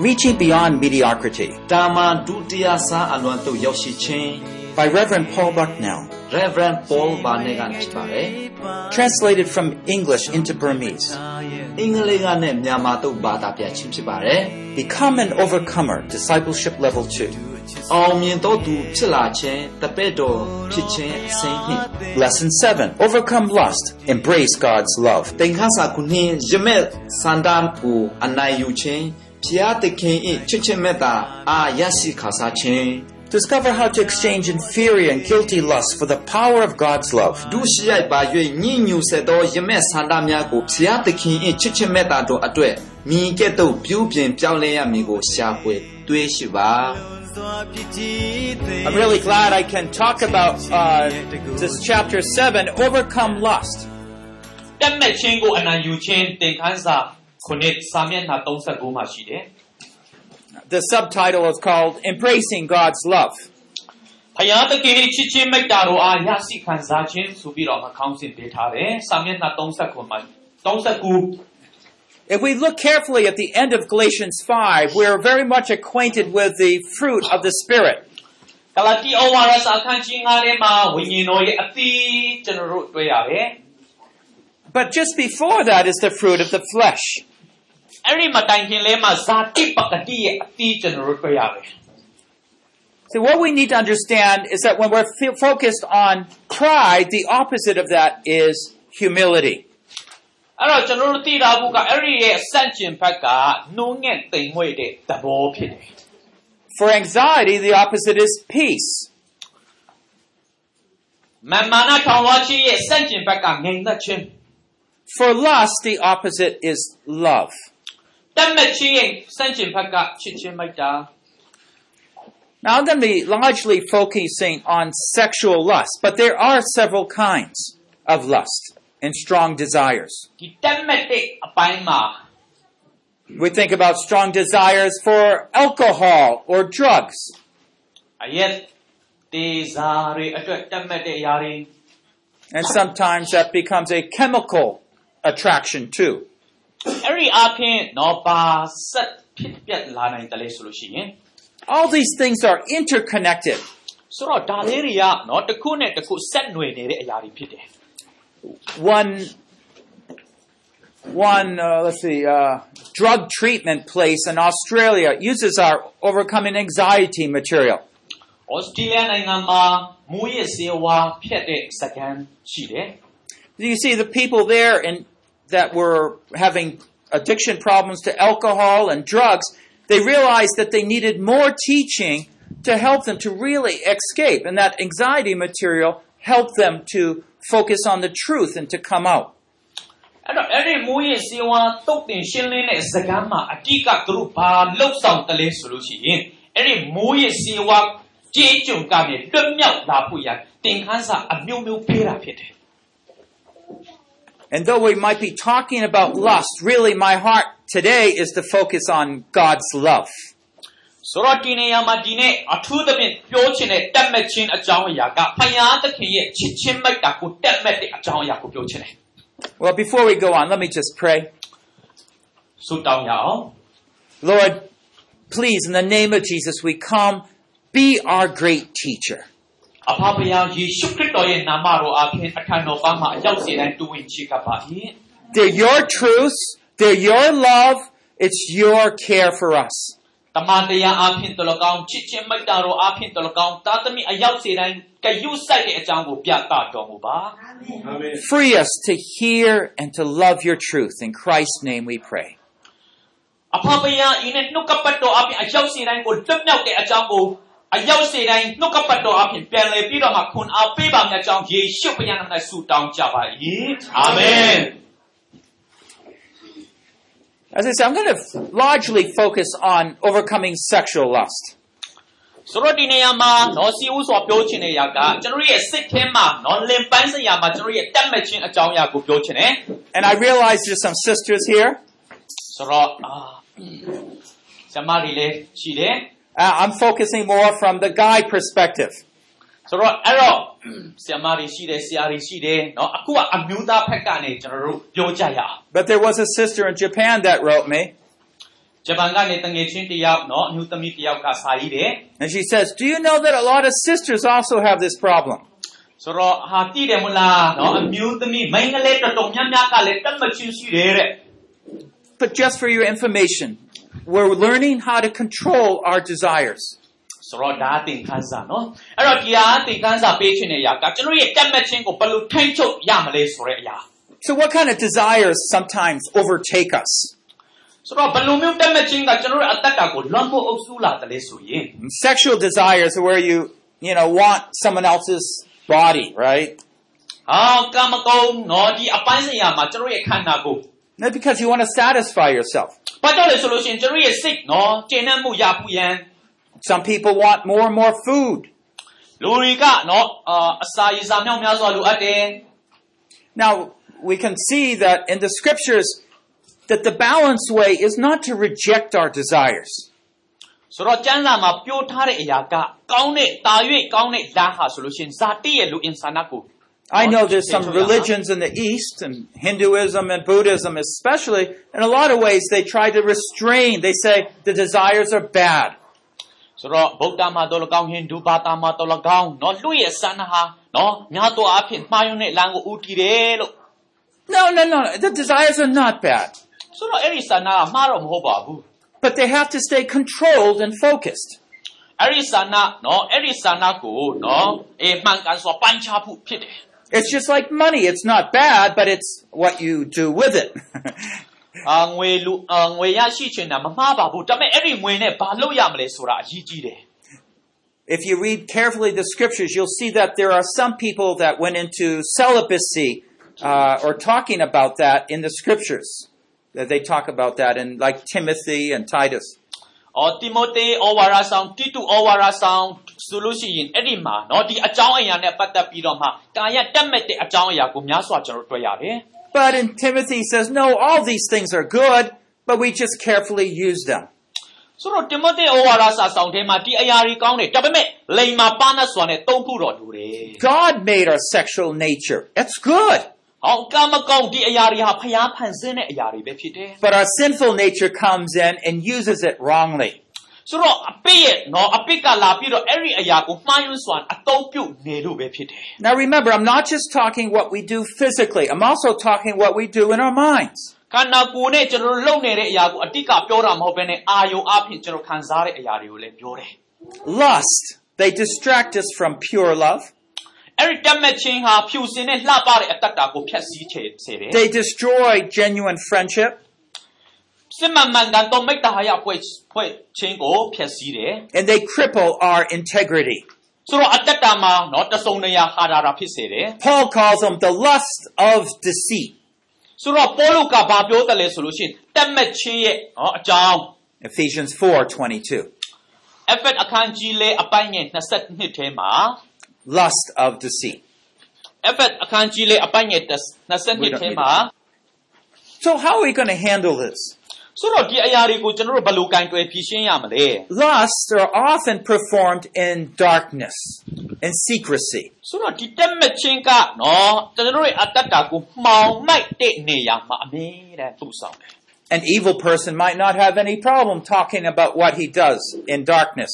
Reaching Beyond Mediocrity တာမန်ဒုတိယစားအလွန်သို့ရောက်ရှိခြင်း by Reverend Paul Bucknell, Reverend Paul ဘာနဲ့ကဖြစ်ပါတယ် translated from English into Burmese. အင်္ဂလိပ်ကနဲ့မြန်မာသို့ဘာသာပြန်ခြင်းဖြစ်ပါတယ် Become an Overcomer, Discipleship Level 2. အောင်မြင်သောသူဖြစ်လာခြင်းတပည့်တော်ဖြစ်ခြင်းအစဉ်နှင့် Lesson 7 Overcome Lust, Embrace God's Love. သင်္ခါစာခုနှင်းယမက်စန္ဒမ်ကိုအနိုင်ယူခြင်း ဖျားသခင်၏ချစ်ခြင်းမေတ္တာအာရရှိခါစားခြင်း Discover how to exchange inferior and guilty lust for the power of God's love. ဒုရှိရိုက်ပါ၍ညဉ့်ညူဆက်သောယမက်စန္ဒများကိုဖျားသခင်၏ချစ်ခြင်းမေတ္တာတို့အတွက်မိကဲ့သို့ပြုပြင်ပြောင်းလဲရမည်ကိုရှာဖွေတွေးရှိပါ I'm really glad I can talk about uh, this chapter 7 Overcome Lust. တက်မဲ့ချင်းကိုအနိုင်ယူခြင်းသင်ခန်းစာ ခုနှစ်စာမျက်နှာ39မှာရှိတယ် The subtitle is called Embracing God's Love. ။ဖယားသခင်ရဲ့ချစ်ချင်းမေတ္တာတော်အားရရှိခံစားခြင်းဆိုပြီးတော့မှခေါင်းစဉ်ပေးထားတယ်။စာမျက်နှာ39မှာ39 If we look carefully at the end of Galatians 5, we're very much acquainted with the fruit of the Spirit. ဂလာတိဩဝါဒစာအခန်းကြီး9ထဲမှာဝိညာဉ်တော်ရဲ့အသီးကျွန်တော်တို့တွေ့ရတယ် But just before that is the fruit of the flesh. ။ အဲ့ဒီမတိုင်ခင်လဲမှာဇာတိပကတိရဲ့အသီးကျွန်တော်တို့တွေ့ရတယ် So what we need to understand is that when we're f- focused on pride, the opposite of that is humility. ။အဲ့တော့ကျွန်တော်တို့သိတာဘူးကအဲ့ဒီရဲ့အဆန့်ကျင်ဘက်ကနှုံးငက်တိမ်မွေ့တဲ့သဘောဖြစ်တယ် For anxiety, the opposite is peace. ။မာမာနထောင်ဝါခြင်းရဲ့အဆန့်ကျင်ဘက်ကငြိမ်သက်ခြင်း For lust, the opposite is love. Now I'm going to be largely focusing on sexual lust, but there are several kinds of lust and strong desires. We think about strong desires for alcohol or drugs. And sometimes that becomes a chemical attraction too အဲ့ဒီအပြင်တော့ပါဆက်ဖြစ်ပြက်လာနိုင်တယ်လေဆိုလို့ရှိရင် All these things are interconnected. ဆိုတော့ဒါလေးတွေကနော်တစ်ခုနဲ့တစ်ခုဆက်နွယ်နေတဲ့အရာတွေဖြစ်တယ် One, one, uh, let's see, uh, drug treatment place in Australia uses our overcoming anxiety material. ဩစတြေးလျနိုင်ငံမှာမူရစ်စေဝါဖြတ်တဲ့စကန်ရှိတယ် You see, the people there in, that were having addiction problems to alcohol and drugs, they realized that they needed more teaching to help them to really escape. And that anxiety material helped them to focus on the truth and to come out. အဲ့တော့အဲ့ဒီမူရစ်စေဝါတုတ်တင်ရှင်းလင်းတဲ့စကန်မှာအတိကသူတို့ဘာလှုပ်ဆောင်တယ်လဲဆိုလို့ရှိရင်အဲ့ဒီမူရစ်စေဝါကြေးကြုံကနေလွတ်မြောက်လာဖို့ရသင်ခန်းစာအမျိုးမျိုးပေးတာဖြစ်တယ် And though we might be talking about lust, really my heart today is to focus on God's love. ဆိုတော့ဒီနေရာမှာဒီနေ့အထူးသဖြင့်ပြောချင်တဲ့တက်မဲ့ခြင်းအကြောင်းအရာကဖယားသခင်ရဲ့ချစ်ချင်းမိုက်တာကိုတက်မဲ့တဲ့အကြောင်းအရာကိုပြောချင်တယ် Well, before we go on, let me just pray. ဆုတောင်းရအောင် Lord, please, in the name of Jesus, we come. Be our great teacher. အဖဖယားယေရှုခရစ်တော်ရဲ့နာမတော်အပြင်အခမ်းတော်ပါမှာအရောက်စေတိုင်းတူဝင်ချီကပါ၏ They're your truths. They're your love. It's your care for us. တမန်တရားအပြင်တလကောင်ချစ်ချင်းမိုက်တာတော်အပြင်တလကောင်တာသမီအရောက်စေတိုင်းကယူဆိုင်တဲ့အကြောင်းကိုပြသတော်မူပါ Free us to hear and to love your truth. In Christ's name we pray. အဖဖယားဤနဲ့နှုတ်ကပတ်တော်အပြင်အရောက်စေတိုင်းကိုလွတ်မြောက်တဲ့အကြောင်းကို အရောက်စေတိုင်းနှုတ်ကပတ်တော်အပြင်ပြန်လည်ပြီးတော့မှခွန်အားပေးပါမယ့်အကြောင်းယေရှုဖခင်နာမ၌ဆုတောင်းကြပါ၏အာမင် As I said, I'm going to largely focus on overcoming sexual lust. ဆိုတော့ဒီနေရာမှာနော်စီဦးစွာပြောချင်တဲ့အရာကကျွန်တော်တို့ရဲ့စိတ်ထဲမှာနော်လင်ပန်းစရာမှာကျွန်တော်တို့ရဲ့တက်မဲ့ခြင်းအကြောင်းအရာကိုပြောချင်တယ် And I realize there's some sisters here. ဆိုတော့အာဆရာမတွေလည်းရှိတယ် Uh, I'm focusing more from the guy perspective. ဆိုတော့အဲ့တော့ဆရာမတွေရှိတယ်ဆရာတွေရှိတယ်နော်အခုကအမျိုးသားဘက်ကနေကျွန်တော်တို့ပြောကြရအောင် But there was a sister in Japan that wrote me. ဂျပန်ကနေတငယ်ချင်းတစ်ယောက်နော်အမျိုးသမီးတစ်ယောက်ကစာရေးတယ် And she says, Do you know that a lot of sisters also have this problem? ဆိုတော့ဟာတည်တယ်မလားနော်အမျိုးသမီးမိန်းကလေးတော်တော်များများကလည်းတက်မချင်းရှိတယ်တဲ့ But just for your information, we're learning how to control our desires. ဆိုတော့ဒါသင်ခန်းစာနော်အဲ့တော့ဒီဟာသင်ခန်းစာပေးခြင်းတဲ့အရာကကျွန်တော်ရဲ့တက်မချင်းကိုဘယ်လိုထိန်းချုပ်ရမလဲဆိုတဲ့အရာ So, what kind of desires sometimes overtake us? ဆိုတော့ဘယ်လိုမျိုးတက်မချင်းကကျွန်တော်ရဲ့အသက်တာကိုလွန်ဖို့အုပ်စုလာတယ်လေဆိုရင် Sexual desires are where you, you know, want someone else's body, right? ဟာကာမကုံနော်ဒီအပိုင်းဆိုင်ရာမှာကျွန်တော်ရဲ့ခန္ဓာကိုယ် Not because you want to satisfy yourself. ဘာကြောင့်လဲဆိုလို့ရှိရင်ကျွန်တော်ရဲ့စိတ်နော်ကျဉ်းနှံ့မှုရပူရန် Some people want more and more food. လူတွေကနော်အာအစာရေစာမြောက်များစွာလိုအပ်တယ် Now, we can see that in the scriptures that the balanced way is not to reject our desires. ဆိုတော့ကျမ်းစာမှာပြောထားတဲ့အရာကကောင်းတဲ့တာ၍ကောင်းတဲ့လမ်းဟာဆိုလို့ရှိရင်ဇာတိရဲ့လူအင်ဆာနကို I know there's some religions in the East, and Hinduism and Buddhism especially, in a lot of ways they try to restrain. They say the desires are bad. ဆိုတော့ဗုဒ္ဓမှာတော့၎င်းဟိန္ဒူဘာသာမှာတော့၎င်းနော်လူရဲ့ဆန္ဒဟာနော်များသောအားဖြင့်မှားယွင်းတဲ့လမ်းကိုဦးတည်တယ်လို့ No, no, no. The desires are not bad. ဆိုတော့အဲ့ဒီဆန္ဒကမှားတော့မဟုတ်ပါဘူး But they have to stay controlled and focused. အဲ့ဒီဆန္ဒနော်အဲ့ဒီဆန္ဒကိုနော်အေးမှန်ကန်စွာပိုင်းခြားဖို့ဖြစ်တယ် It's just like money. It's not bad, but it's what you do with it. အာငွေလူအာငွေရရှိချင်တာမမှားပါဘူးဒါပေမဲ့အဲ့ဒီငွေနဲ့ဘာလုပ်ရမလဲဆိုတာအရေးကြီးတယ် if you read carefully the scriptures, you'll see that there are some people that went into celibacy uh, or talking about that in the scriptures. That they talk about that in like Timothy and Titus. ။အော်တိမိုသေဩဝါဒဆောင်တိတုဩဝါဒဆောင် ဆိုလို့ရှိရင်အဲ့ဒီမှာနော်ဒီအကြောင်းအရာနဲ့ပတ်သက်ပြီးတော့မှကာယတက်မဲ့တဲ့အကြောင်းအရာကိုများစွာကျွန်တော်တွေ့ရတယ် But in Timothy he says, no, all these things are good, but we just carefully use them. ။ဆိုတော့တိမိုသေဩဝါဒစာဆောင်ထဲမှာဒီအရာတွေကောင်းတယ်ဒါပေမဲ့လိန်မာပါနတ်စွာနဲ့သုံးဖို့တော့လိုတယ် God made our sexual nature. It's good. ။ဟောကာမကုံဒီအရာတွေဟာဖျားဖန်ဆင်းတဲ့အရာတွေပဲဖြစ်တယ် But our sinful nature comes in and uses it wrongly. ။ ဆိုတော့အပိရဲ့နော်အပိကလာပြီးတော့အဲ့ဒီအရာကိုမှားယွင်းစွာအသုံးပြုနေလို့ပဲဖြစ်တယ်။ Now remember, I'm not just talking what we do physically. I'm also talking what we do in our minds. ခန္ဓာကိုယ်နဲ့ကျွန်တော်တို့လုပ်နေတဲ့အရာကိုအတိတ်ကပြောတာမဟုတ်ဘဲနဲ့အာယုံအဖြစ်ကျွန်တော်ခံစားတဲ့အရာတွေကိုလည်းပြောတယ် Lust, they distract us from pure love. ။အဲ့ဒီတက်မဲ့ချင်းဟာဖြူစင်တဲ့လှပတဲ့အတ္တတာကိုဖျက်ဆီးချေစေတယ် They destroy genuine friendship. ။ and they cripple our integrity. ။ဆိုတော့အတ္တတာမှာနော်တစုံတရာဟာတာတာဖြစ်စေတယ် Paul calls them the lust of deceit. ။ဆိုတော့ပေါလုကဘာပြောတယ်လဲဆိုလို့ရှိရင်တက်မဲ့ချင်းရဲ့နော်အကြောင်း Ephesians 4:22. အဖက်အခန်းကြီးလေးအပိုင်းငယ်22ထဲမှာ Lust of deceit. အဖက်အခန်းကြီးလေးအပိုင်းငယ်22ထဲမှာ So how are we going to handle this? ဆိုတော့ဒီအရာတွေကိုကျွန်တော်တို့ဘယ်လိုကင်တွယ်ဖြေရှင်းရမလဲ Lusts are often performed in darkness, in secrecy. ဆိုတော့ဒီတက်မဲ့ချင်းကနော်ကျွန်တော်တို့ရဲ့အတ္တတာကိုမှောင်မိုက်တဲ့နေရာမှာအမြဲတမ်းသူ့ဆောင်တယ် An evil person might not have any problem talking about what he does in darkness.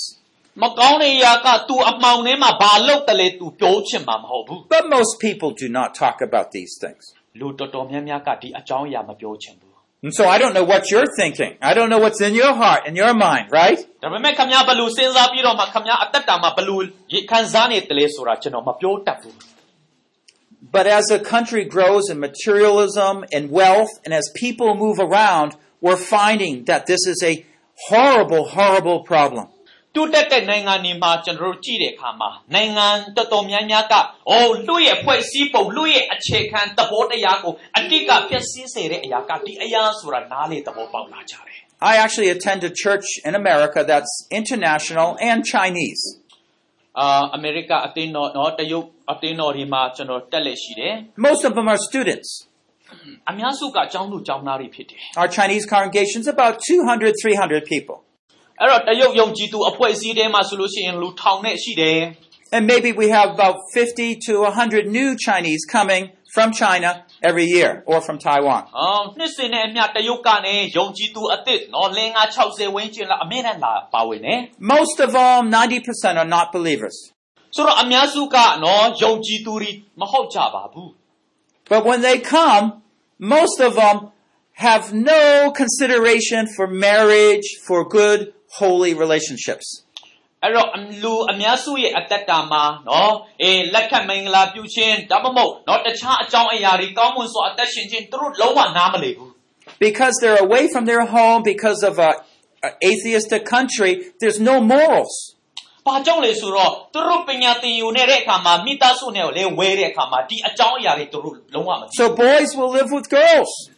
မကောင်းတဲ့အရာက तू အမှောင်ထဲမှာဘာလုပ်တယ်လဲ तू ပြောချင်မှာမဟုတ်ဘူး But most people do not talk about these things. လူတော်တော်များများကဒီအကြောင်းအရာမပြောချင်ဘူး And so I don't know what you're thinking. I don't know what's in your heart, in your mind, right? ဒါပေမဲ့ခမည်းဘယ်လူစဉ်းစားပြီးတော့မှခမည်းအတ္တတာမှာဘယ်လူရေခံစားနေတယ်လဲဆိုတာကျွန်တော်မပြောတတ်ဘူး But as a country grows in materialism and wealth, and as people move around, we're finding that this is a horrible, horrible problem. တူတက်တဲ့နိုင်ငံတွေမှာကျွန်တော်တို့ကြည့်တဲ့အခါမှာနိုင်ငံတော်တော်များများကအိုးလူရဲ့ဖွဲ့စည်းပုံလူရဲ့အခြေခံသဘောတရားကိုအတိတ်ကဖျက်ဆီးစေတဲ့အရာကဒီအရာဆိုတာနားလေသဘောပေါက်လာကြတယ် I actually attend a church in America that's international and Chinese. အာအမေရိကအတင်းတော်နော်တရုတ်အတင်းတော်တွေမှာကျွန်တော်တက်လက်ရှိတယ် Most of them are students. အများစုကအကြောင်းသူအကြောင်းသားတွေဖြစ်တယ် Our Chinese congregation is about 200, 300 people. အဲ့တော့တရုတ်ယုံကြည်သူအဖွဲ့အစည်းထဲမှာဆိုလို့ရှိရင်လူထောင်နဲ့ရှိတယ် And maybe we have about 50 to 100 new Chinese coming from China every year or from Taiwan. အော်နှစ်စဉ်နဲ့အမျှတရုတ်ကနေယုံကြည်သူအသစ်နော်လင်္ကာ60ဝန်းကျင်လောက်အမြဲတမ်းလာပါဝင်တယ် Most of them, 90% are not believers. ဆိုတော့အများစုကနော်ယုံကြည်သူတွေမဟုတ်ကြပါဘူး But when they come, most of them have no consideration for marriage, for good, holy relationships. အဲ့တော့အလူအများစုရဲ့အသက်တာမှာနော်အေးလက်ခတ်မင်္ဂလာပြုခြင်းဒါမှမဟုတ်နော်တခြားအကြောင်းအရာတွေကောင်းမွန်စွာအသက်ရှင်ခြင်းသူတို့လုံးဝနားမလည်ဘူး Because they're away from their home, because of a, a atheistic country, there's no morals. ။ဘာကြောင့်လဲဆိုတော့သူတို့ပညာသင်ယူနေတဲ့အခါမှာမိသားစုနဲ့ကိုလည်းဝဲတဲ့အခါမှာဒီအကြောင်းအရာတွေသူတို့လုံးဝမသိဘူး So boys will live with girls. ။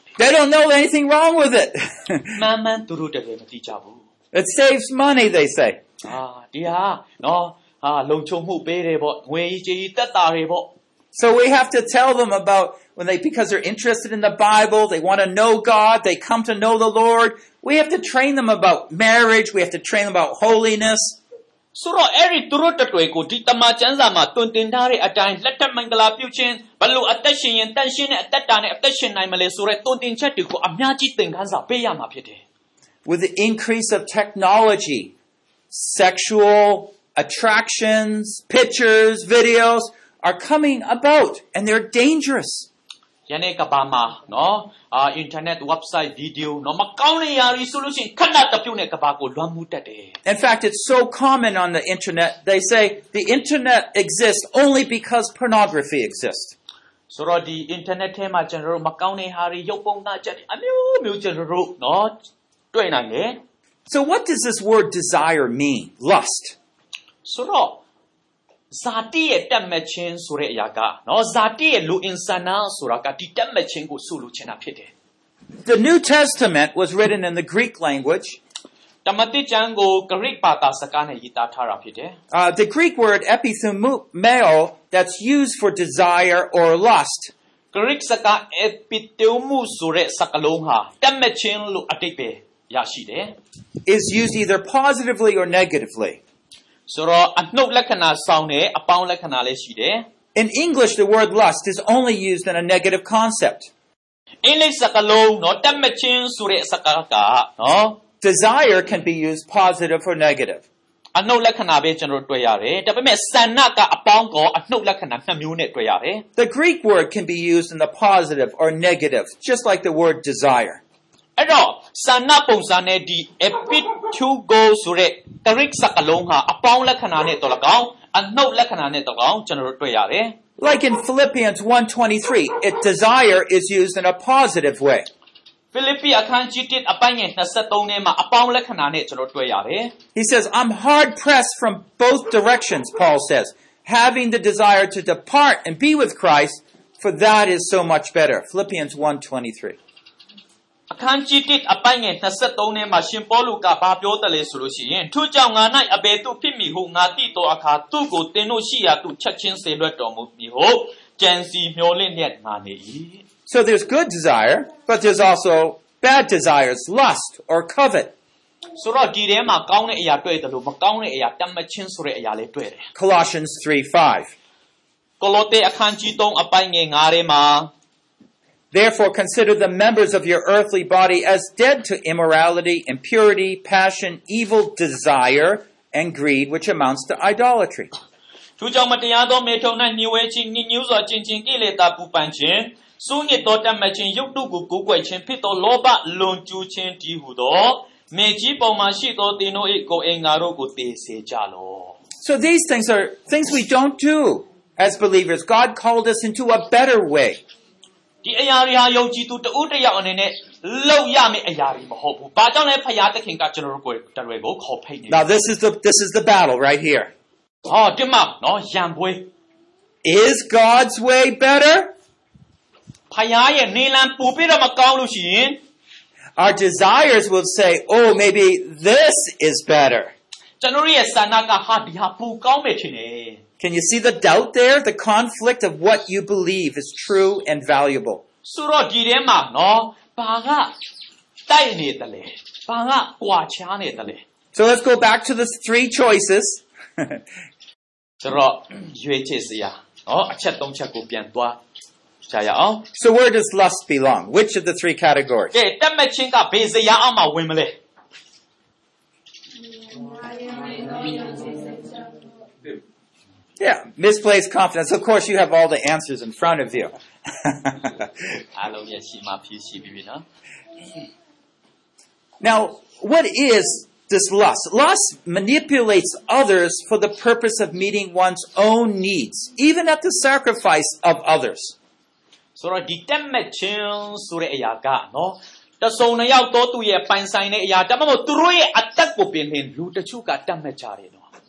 They don't know anything wrong with it. မှန်မှန်သူတို့တကယ်မသိကြဘူး it saves money, they say. ။အာဒီဟာနော်ဟာလုံခြုံမှုပေးတယ်ပေါ့ငွေကြီးကြီးတက်တာတွေပေါ့ So we have to tell them about when they, because they're interested in the Bible, they want to know God, they come to know the Lord. We have to train them about marriage. We have to train them about holiness. ဆိုတော့အဲ့ဒီသူတို့တတွေကိုဒီတမန်ကျမ်းစာမှာတွင်တင်ထားတဲ့အတိုင်းလက်ထက်မင်္ဂလာပြုခြင်းဘလို့အသက်ရှင်ရင်တန်ရှင်းတဲ့အသက်တာနဲ့အသက်ရှင်နိုင်မလဲဆိုတဲ့တွင်တင်ချက်တွေကိုအများကြီးသင်ခန်းစာပေးရမှာဖြစ်တယ် With the increase of technology, sexual attractions, pictures, videos are coming about and they're dangerous. ။ယနေ့ကဘာမှာနော် အာ internet website video နော်မကောင်းတဲ့ຢာတွေဆိုလို့ရှိရင်ခဏတစ်ပြုတ်နဲ့ကဘာကိုလွှမ်းမိုးတတ်တယ် In fact, it's so common on the internet. They say the internet exists only because pornography exists. ။ဆိုတော့ဒီ internet ထဲမှာကျွန်တော်တို့မကောင်းတဲ့ဟာတွေရုပ်ပုံသားချက်တွေအမျိုးမျိုးကျွန်တော်တို့နော်တွေ့နိုင်တယ် So what does this word desire mean? Lust. ။ဆိုတော့ ဇာတိရဲ့တက်မဲ့ခြင်းဆိုတဲ့အရာကနော်ဇာတိရဲ့လူအင်ဆန္ဒဆိုတာကဒီတက်မဲ့ခြင်းကိုဆုလို့ချင်တာဖြစ်တယ် The New Testament was written in the Greek language. ။တမတိကျမ်းကိုဂရိဘာသာစကားနဲ့ရေးသားထားတာဖြစ်တယ် Uh, the Greek word epithumeo that's used for desire or lust ။ဂရိစကား epiteumu ဆိုတဲ့စကားလုံးဟာတက်မဲ့ခြင်းလို့အတိတ်ပဲရရှိတယ် is used either positively or negatively. ။ ဆိုတော့အနှုတ်လက္ခဏာဆောင်တဲ့အပေါင်းလက္ခဏာလည်းရှိတယ် In English, the word lust is only used in a negative concept. ။အင်္ဂလိပ်စကားလုံးနော်တက်မဲ့ခြင်းဆိုတဲ့စကားကနော် Desire can be used positive or negative. အနှုတ်လက္ခဏာပဲကျွန်တော်တို့တွေ့ရတယ်။ဒါပေမဲ့ဆန္ဒကအပေါင်းကောအနှုတ်လက္ခဏာနှစ်မျိုးနဲ့တွေ့ရတယ် The Greek word can be used in the positive or negative, just like the word desire. ။အဲ့တော့ ဆန္ဒပုံစံနဲ့ဒီ epitugo ဆိုတဲ့ဂရိစကားလုံးဟာအပေါင်းလက္ခဏာနဲ့တော့လကောင်းအနှုတ်လက္ခဏာနဲ့တော့လကောင်းကျွန်တော်တို့တွေ့ရတယ်။ Like in Philippians 1.23, it desire is used in a positive way. ဖိလိပ္ပိအခန်းကြီး1အပိုင်းငယ်23ထဲမှာအပေါင်းလက္ခဏာနဲ့ကျွန်တော်တွေ့ရတယ်။ He says, I'm hard pressed from both directions, Paul says, having the desire to depart and be with Christ, for that is so much better. Philippians 1.23. အခန်းကြီး1အပိုင်းငယ်23ထဲမှာရှင်ပေါလုကဘာပြောတယ်လဲဆိုလို့ရှိရင်ထို့ကြောင့်ငါ၌အဘယ်သို့ဖြစ်မည်ဟုငါသိတော်အခါသူ့ကိုတင်တို့ရှိရာသို့ချက်ချင်းစေလွတ်တော်မူမည်ဟုကြံစီမျှော်လင့်လျက်ငါနေ၏ So there's good desire, but there's also bad desires, lust or covet. ဆိုတော့ဒီထဲမှာကောင်းတဲ့အရာတွေ့တယ်လို့မကောင်းတဲ့အရာတတ်မှတ်ခြင်းဆိုတဲ့အရာလေးတွေ့တယ် Colossians 3.5. ကိုလိုသဲအခန်းကြီး3အပိုင်းငယ်9ထဲမှာ Therefore consider the members of your earthly body as dead to immorality, impurity, passion, evil desire, and greed, which amounts to idolatry. သူကြောင့်မတရားသောမေထုံ၌ညှိဝဲခြင်းညှဉ်းညူးစွာကျင့်ခြင်းကိလေသာပူပန်ခြင်းစိုးညစ်သောတတ်မှတ်ခြင်းရုပ်တုကိုကိုးကွယ်ခြင်းဖြစ်သောလောဘလွန်ကျူးခြင်းတည်းဟုသောမေကြီးပေါ်မှာရှိသောသင်တို့၏ကိုယ်အင်္ဂါတို့ကိုသိစေကြလော့ So these things are things we don't do as believers. God called us into a better way. ဒီအရာတွေဟာယုံကြည်သူတဦးတစ်ယောက်အနေနဲ့လောက်ရမယ့်အရာတွေမဟုတ်ဘူး။ဘာကြောင့်လဲဖခင်သခင်ကကျွန်တော်တို့ကိုတရွယ်ကိုခေါ်ဖိတ်နေတယ် Now this is the this is the battle right here. ။ဟောဒီမှာနော်ရံပွဲ Is God's way better? ဖယားရဲ့နေလံပူပြီးတော့မကောင်းလို့ရှိရင် our desires will say, oh, maybe this is better. ကျွန်တော်ရဲ့ဆန္ဒကဟာဒီဟာပူကောင်းမယ်ထင်တယ် Can you see the doubt there? The conflict of what you believe is true and valuable. ဆိုတော့ဒီထဲမှာနော်ဘာကတိုက်နေတယ်လဲဘာကကွာခြားနေတယ်လဲ So let's go back to the three choices. ဆိုတော့ရွေးချယ်စရာနော်အချက်သုံးချက်ကိုပြန်သွားကြရအောင် so where does lust belong? Which of the three categories? ကဲတက်မဲ့ချင်းကဘေးစရာအောင်မှဝင်မလဲ Yeah, misplaced confidence. Of course, you have all the answers in front of you. အားလုံးရဲ့ရှိမှဖြည့်ရှိပြီပြီနော် now, what is this lust? Lust manipulates others for the purpose of meeting one's own needs, even at the sacrifice of others. ဆိုတော့ဒီတက်မဲ့ချင်းဆိုတဲ့အရာကနော်တစုံတစ်ယောက်တော့သူ့ရဲ့ပိုင်ဆိုင်တဲ့အရာဒါမှမဟုတ်သူတို့ရဲ့အသက်ကိုပြင်နေလူတချို့ကတက်မဲ့ကြတယ်နော်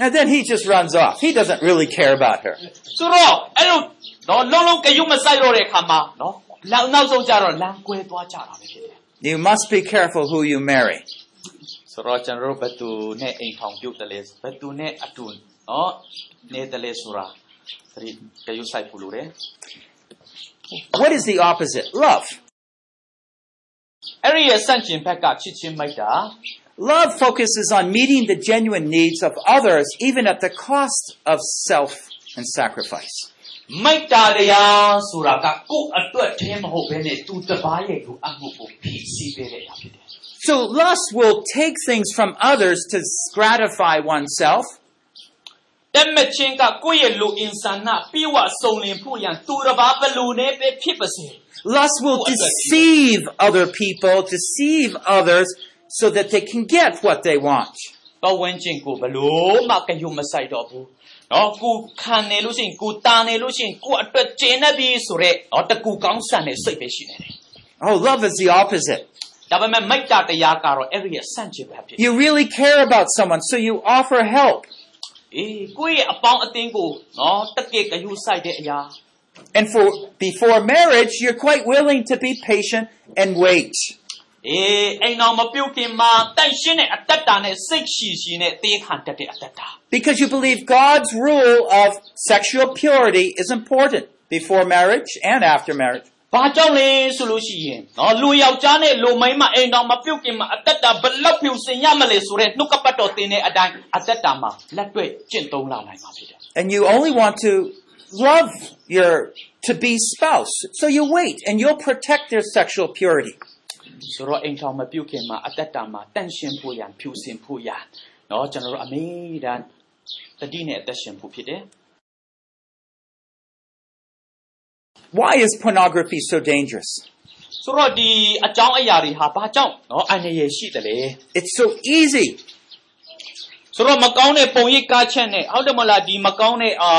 And then he just runs off. He doesn't really care about her. ဆိုတော့အဲ့လိုနော်လုံးလုံးကယုံမဆိုင်တော့တဲ့အခါမှာနော်လောက်နောက်ဆုံးကြတော့လမ်းကွဲသွားကြတာပဲဖြစ်တယ် You must be careful who you marry. ဆိုတော့ကျွန်တော်တို့ဘယ်သူနဲ့အိမ်ထောင်ပြုတ်တယ်လဲဘယ်သူနဲ့အတူနော်နေတယ်လဲဆိုတာသတိကယုဆိုင်ဖို့လိုတယ် What is the opposite? Love. အဲ့ဒီရဲ့ဆန့်ကျင်ဘက်ကချစ်ချင်းမိုက်တာ Love focuses on meeting the genuine needs of others, even at the cost of self and sacrifice. မိုက်တာတရားဆိုတာကကိုယ့်အတွက်တည်းမဟုတ်ဘဲနဲ့သူတစ်ပါးရဲ့လိုအပ်မှုကိုဖြည့်ဆည်းပေးတဲ့အရာဖြစ်တယ် So lust will take things from others to gratify oneself, တက်မချင်းကကိုယ့်ရဲ့လူအင်ဆန္ဒပြေဝစုံလင်ဖို့ရန်သူတစ်ပါးဘလူနဲ့ပဲဖြစ်ပါစေ lust will deceive other people, deceive others so that they can get what they want. ပတ်ဝန်းကျင်ကိုဘလို့မှကယုံမဆိုင်တော့ဘူးနော်ကိုခံနေလို့ရှိရင်ကိုတာနေလို့ရှိရင်ကိုအတွက်ကျင်းနေပြီဆိုတော့နော်တကူကောင်းဆန်တဲ့စိတ်ပဲရှိနေတယ် Oh, love is the opposite. ဒါပေမဲ့မိုက်တာတရားကတော့အဲ့ဒီရဲ့ဆန့်ကျင်ဘက်ဖြစ်တယ် You really care about someone, so you offer help. အေးကိုယ့်ရဲ့အပေါင်းအသင်းကိုနော်တကယ်ကယူဆိုင်တဲ့အရာ And for before marriage, you're quite willing to be patient and wait. အေးအိမ်တော်မပြုတ်ခင်မှာတန့်ရှင်းတဲ့အတ္တတာနဲ့စိတ်ရှိရှိနဲ့တေးခံတတ်တဲ့အတ္တတာ Because you believe God's rule of sexual purity is important before marriage and after marriage. ဘာကြောင့်လဲဆိုလို့ရှိရင်နော်လူယောက်ျားနဲ့လူမိန်းမအိမ်တော်မပြုတ်ခင်မှာအတ္တတာဘလောက်ဖြူစင်ရမလဲဆိုတဲ့နှုတ်ကပတ်တော်တင်တဲ့အတိုင်းအတ္တတာမှာလက်တွေ့ကျင့်သုံးလာနိုင်မှာဖြစ်တယ် And you only want to love your to be spouse. So you wait and you'll protect their sexual purity. ဆိုတော့အိမ်တော်မပြုတ်ခင်မှာအတ္တတာမှာတန့်ရှင်းဖို့ရန်ဖြူစင်ဖို့ရန်နော်ကျွန်တော်တို့အမေတန်တတိနဲ့အသက်ရှင်ဖို့ဖြစ်တယ် Why is pornography so dangerous? ဆိုတော့ဒီအကြောင်းအရာတွေဟာဘာကြောင့်နော်အန္တရာယ်ရှိတယ်လေ It's so easy. ဆိုတော့မကောင်းတဲ့ပုံရိပ်ကားချက်နဲ့ဟုတ်တယ်မလားဒီမကောင်းတဲ့အာ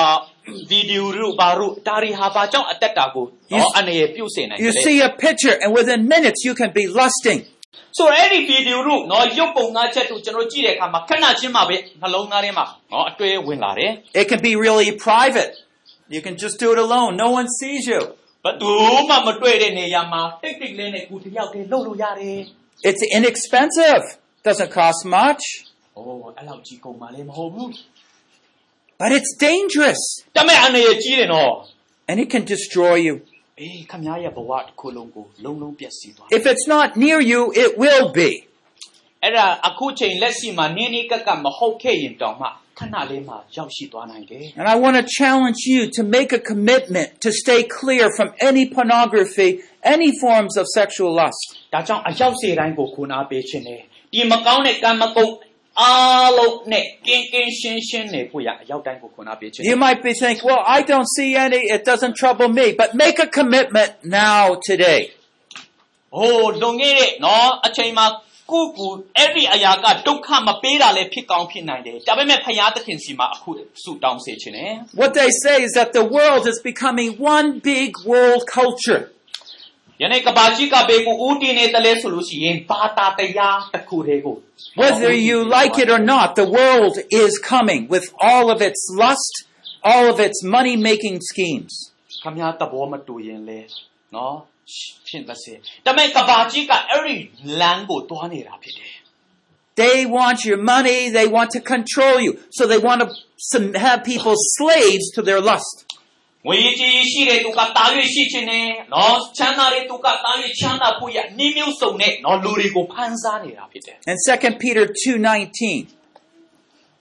ဗီဒီယိုတို့ဘာတို့ဒါတွေဟာဘာကြောင့်အသက်တာကိုနော်အန္တရာယ်ပြုတ်စေနိုင်တ You ယ်လေ see a picture and within minutes you can be lusting. ဆိုတော့အဲ့ဒီဗီဒီယိုတို့နော်ရုပ်ပုံသားချက်တို့ကျွန်တော်ကြည့်တဲ့အခါမှာခဏချင်းမှာပဲနှလုံးသားထဲမှာနော်အတွေ့ဝင်လာတယ် It can be really private. You can just do it alone. No one sees you. ဘယ်သူမှမတွေ့တဲ့နေရာမှာတိတ်တိတ်လေးနဲ့ကိုတယောက်တည်းလှုပ်လို့ရတယ် It's inexpensive. Doesn't cost much, ။အိုးအဲ့လောက်ကြီးကုန်မှလည်းမဟုတ်ဘူး but it's dangerous ။တမဲ့အန္တရာယ်ကြီးတယ်နော် and it can destroy you. ။အေးခမည်းရဲ့ဘဝတစ်ခုလုံးကိုလုံးလုံးပြည့်စည်သွား If it's not near you, it will be. ။အဲ့ဒါအခုချိန်လက်ရှိမှာနင်းနေကက်ကမဟုတ်ခဲ့ရင်တောင်မှခဏလေးမှရောက်ရှိသွားနိုင်တယ် And I want to challenge you to make a commitment to stay clear from any pornography, any forms of sexual lust. ။ဒါကြောင့်အရောက်စေတိုင်းကိုခုနာပေးခြင်းနဲ့ဒီမကောင်းတဲ့ကံမကုန်း အားလုံးနဲ့ကင်းကင်းရှင်းရှင်းနေဖို့ရအရောက်တိုင်းကိုခွန်အားပေးခြင်း You might be thinking, well, I don't see any, it doesn't trouble me, but make a commitment now, today. ဟိုလွန်ခဲ့တဲ့နော်အချိန်မှာကိုယ့်ကိုအဲ့ဒီအရာကဒုက္ခမပေးတာလည်းဖြစ်ကောင်းဖြစ်နိုင်တယ်ဒါပေမဲ့ဖယားသခင်စီမှာအခုဆူတောင်းစေခြင်းနဲ့ What they say is that the world is becoming one big world culture. Whether you like it or not, the world is coming with all of its lust, all of its money making schemes. ခမည်းသဘောမတူရင်လဲနော်ရှင်းပါစေဒါပေမဲ့ကဘာကြီးကအဲ့ဒီလမ်းကိုတွားနေတာဖြစ်တယ် They want your money, they want to control you, so they want to some- have people slaves to their lust. ငွေကြီးရှိတဲ့သူကတာ၍ရှိခြင်းနဲ့နော်ချမ်းသာတဲ့သူကတာ၍ချမ်းသာဖို့ရနှီးမျိုးစုံနဲ့နော်လူတွေကိုဖန်ဆားနေတာဖြစ်တယ် And 2 Peter 2.19.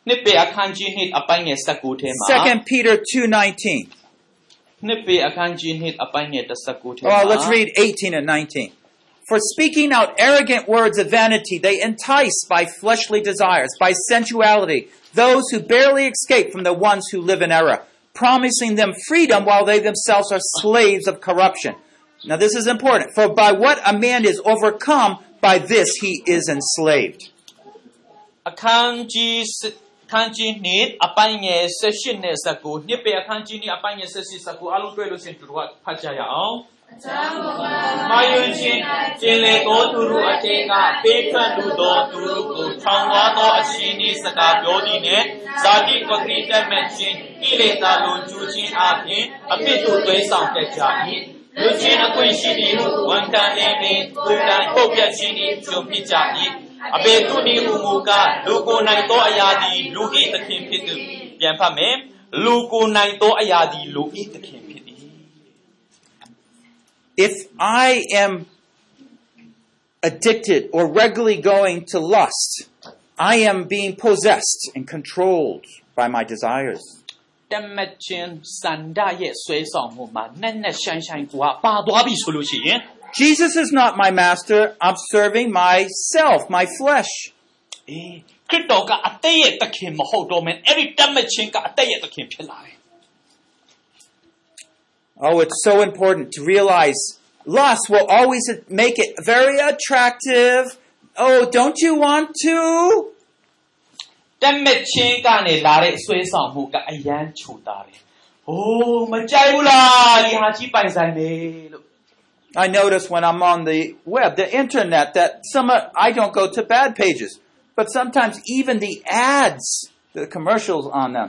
နှစ်ပေအခန်းကြီးနှစ်အပိုင်းငယ်19ထဲမှာ 2 Peter 2.19. နှစ်ပေအခန်းကြီးနှစ်အပိုင်းငယ်19ထဲမှာ Oh, let's read 18 and 19. For speaking out arrogant words of vanity, they entice by fleshly desires, by sensuality, those who barely escape from the ones who live in error, promising them freedom while they themselves are slaves of corruption. Now this is important. For by what a man is overcome, by this he is enslaved. အခန်းကြီးစစ်အခန်းကြီးနှစ်အပိုင်းငယ်18နဲ့19နှစ်ပေအခန်းကြီးနှစ်အပိုင်းငယ်18 19အားလုံးတွေ့လို့ရှရင်သူတို့ကဖတ်ကြရအောင် မာယွန်ချင်းကျင်လေသောသူတို့အထက်ကပေးထွက်လူသောသူတို့ကိုထောင်သွားသောအရှင်ဤစကားပြောသည်နှင့်ဇာတိပဂရိတက်မဲ့ချင်းကိလေသာလွန်ကျူးခြင်းအပြင်အပြစ်တို့သွေးဆောင်တတ်ကြ၏လူချင်းအခွင့်ရှိသည်ဟုဝန်တန်နေပင်သူတန်ပုတ်ပြတ်ခြင်းဤကြုံဖြစ်ကြ၏အဘေသူနီဟုမူကားလူကိုယ်နိုင်သောအရာသည်လူဤသခင်ဖြစ်သူပြန်ဖတ်မယ်လူကိုယ်နိုင်သောအရာသည်လူဤသခင်ဖြစ်သည် If I am addicted or regularly going to lust, I am being possessed and controlled by my desires. တမတ်ချင်းစန္ဒရဲ့ဆွဲဆောင်မှုမှာနဲ့နဲ့ရှိုင်းရှိုင်းကိုပါသွားပြီဆိုလို့ရှိရင် Jesus is not my master. I'm serving myself, my flesh. အေးခရစ်တော်ကအသက်ရဲ့သခင်မဟုတ်တော့မင်းအဲ့ဒီတမတ်ချင်းကအသက်ရဲ့သခင်ဖြစ်လာတယ် Oh, it's so important to realize lust will always make it very attractive. Oh, don't you want to? တမတ်ချင်းကနေလာတဲ့ဆွဲဆောင်မှုကအယမ်းချူတာတယ်။ဟိုးမကြိုက်ဘူးလားဒီဟာကြီးပိုင်ဆိုင်နေလို့ I notice when I'm on the web, the internet, that some of- I don't go to bad pages, but sometimes even the ads, the commercials on them,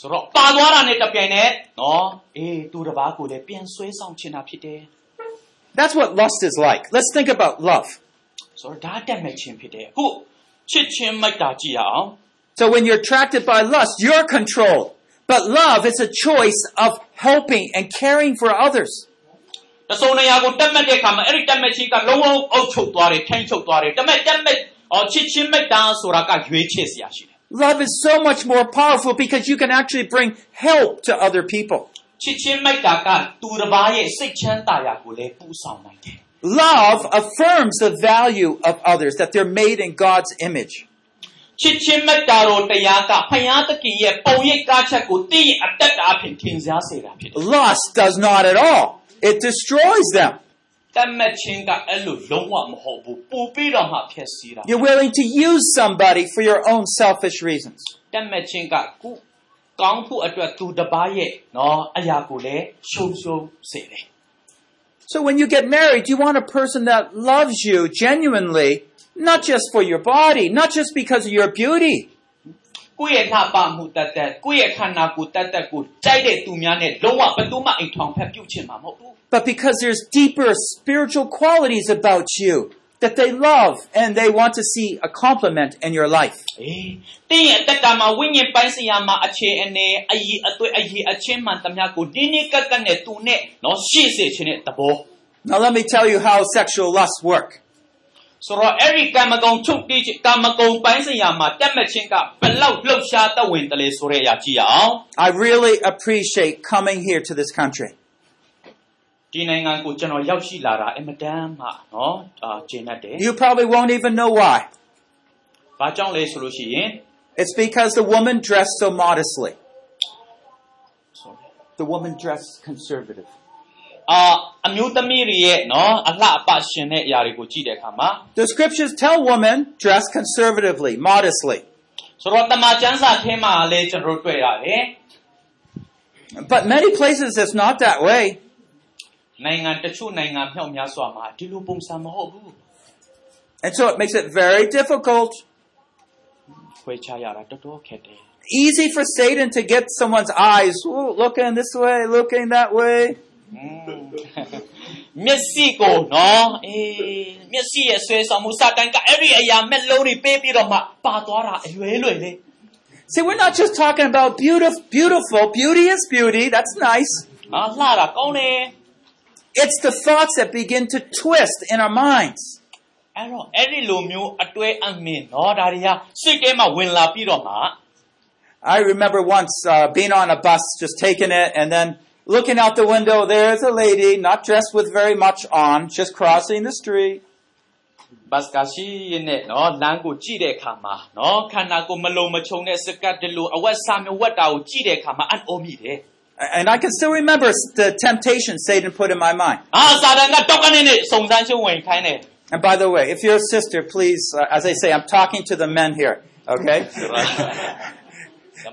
ဆိုတော့ပါသွားတာနဲ့တပြိုင်နက်နော်အေးသူတစ်ပါးကိုလည်းပြန်ဆွဲဆောင်ချင်တာဖြစ်တယ် That's what lust is like. Let's think about love. ဆိုတော့ဒါတက်မဲ့ခြင်းဖြစ်တယ်အခုချစ်ချင်းမိုက်တာကြည့်ရအောင် So when you're attracted by lust, you're controlled. But love is a choice of helping and caring for others. တစုံနေရာကိုတက်မဲ့တဲ့အခါမှာအဲ့ဒီတက်မဲ့ခြင်းကလုံးလုံးအုပ်ချုပ်သွားတယ်ထိန်းချုပ်သွားတယ်ဒါပေမဲ့တက်မဲ့အော်ချစ်ချင်းမိုက်တာဆိုတာကရွေးချယ်စရာရှိတယ် Love is so much more powerful because you can actually bring help to other people. Love affirms the value of others, that they're made in God's image. Lust does not at all, it destroys them. You're willing to use somebody for your own selfish reasons. So when you get married, you want a person that loves you genuinely, not just for your body, not just because of your beauty. ကိုယ့်ရဲ့နှပမှုတတ်တတ်ကိုယ့်ရဲ့ခန္ဓာကိုယ်တတ်တတ်ကိုကြိုက်တဲ့သူများနဲ့လုံးဝဘယ်သူမှအိမ်ထောင်ဖက်ပြုတ်ချင်မှာမဟုတ်ဘူး but because there's deeper spiritual qualities about you that they love and they want to see a compliment in your life. အေးတင်းရဲ့အသက်တာမှာဝိညာဉ်ပိုင်းဆိုင်ရာမှာအခြေအနေအည်အသွေးအည်အချင်းမှန်သမျှကိုနင်းနေကပ်ကပ်နဲ့သူနဲ့နော်ရှေ့စေခြင်းတဲ့သဘော Now let me tell you how sexual lusts work. ဆိုတော့အဲ့ဒီကာမဂုဏ်ချုပ်တီးခြင်းကာမဂုဏ်ပိုင်းဆိုင်ရာမှာတက်မဲ့ခြင်းကဘယ်လောက်လှုပ်ရှားတတ်ဝင်တယ်လေဆိုတဲ့အရာကြည့်ရအောင် I really appreciate coming here to this country. ဒီနိုင်ငံကိုကျွန်တော်ရောက်ရှိလာတာအင်မတန်မှနော်အာကျင်းတတ်တယ် You probably won't even know why. ။ဘာကြောင့်လဲဆိုလို့ရှိရင် It's because the woman dressed so modestly. The woman dressed conservative. The scriptures tell women dress conservatively, modestly. But many places it's not that way. And so it makes it very difficult. Easy for Satan to get someone's eyes looking this way, looking that way. မျက်စိကိုနော်အေးမျက်စိရဲ့ဆွဲဆောင်မှုစာတန်ကအဲ့ဒီအရာမဲ့လုံးတွေပေးပြီးတော့မှပါသွားတာအရွယ်လွယ်လေ See, we're not just talking about beautiful, beautiful. Beauty is beauty. That's nice. ။ဟာလှတာကောင်းတယ် It's the thoughts that begin to twist in our minds. ။အဲ့တော့အဲ့ဒီလိုမျိုးအတွဲအမင်းနော်ဒါတွေကစိတ်ထဲမှာဝင်လာပြီးတော့မှ I remember once uh, being on a bus, just taking it, and then looking out the window. There's a lady, not dressed with very much on, just crossing the street. ဘတ်စကာရှိရနဲ့နော်လမ်းကိုကြည့်တဲ့အခါမှာနော်ခန္ဓာကိုယ်မလုံးမချုံတဲ့စကတ်တလူအဝက်စာမျိုးဝက်တာကိုကြည့်တဲ့အခါမှာအံ့ဩမိတယ် And I can still remember the temptation Satan put in my mind. ။အာစာတန်ကတော့ကနေနဲ့စုံစမ်းရှုံးဝင်ခိုင်းတယ် And by the way, if you're a sister, please, uh, as I say, I'm talking to the men here, okay?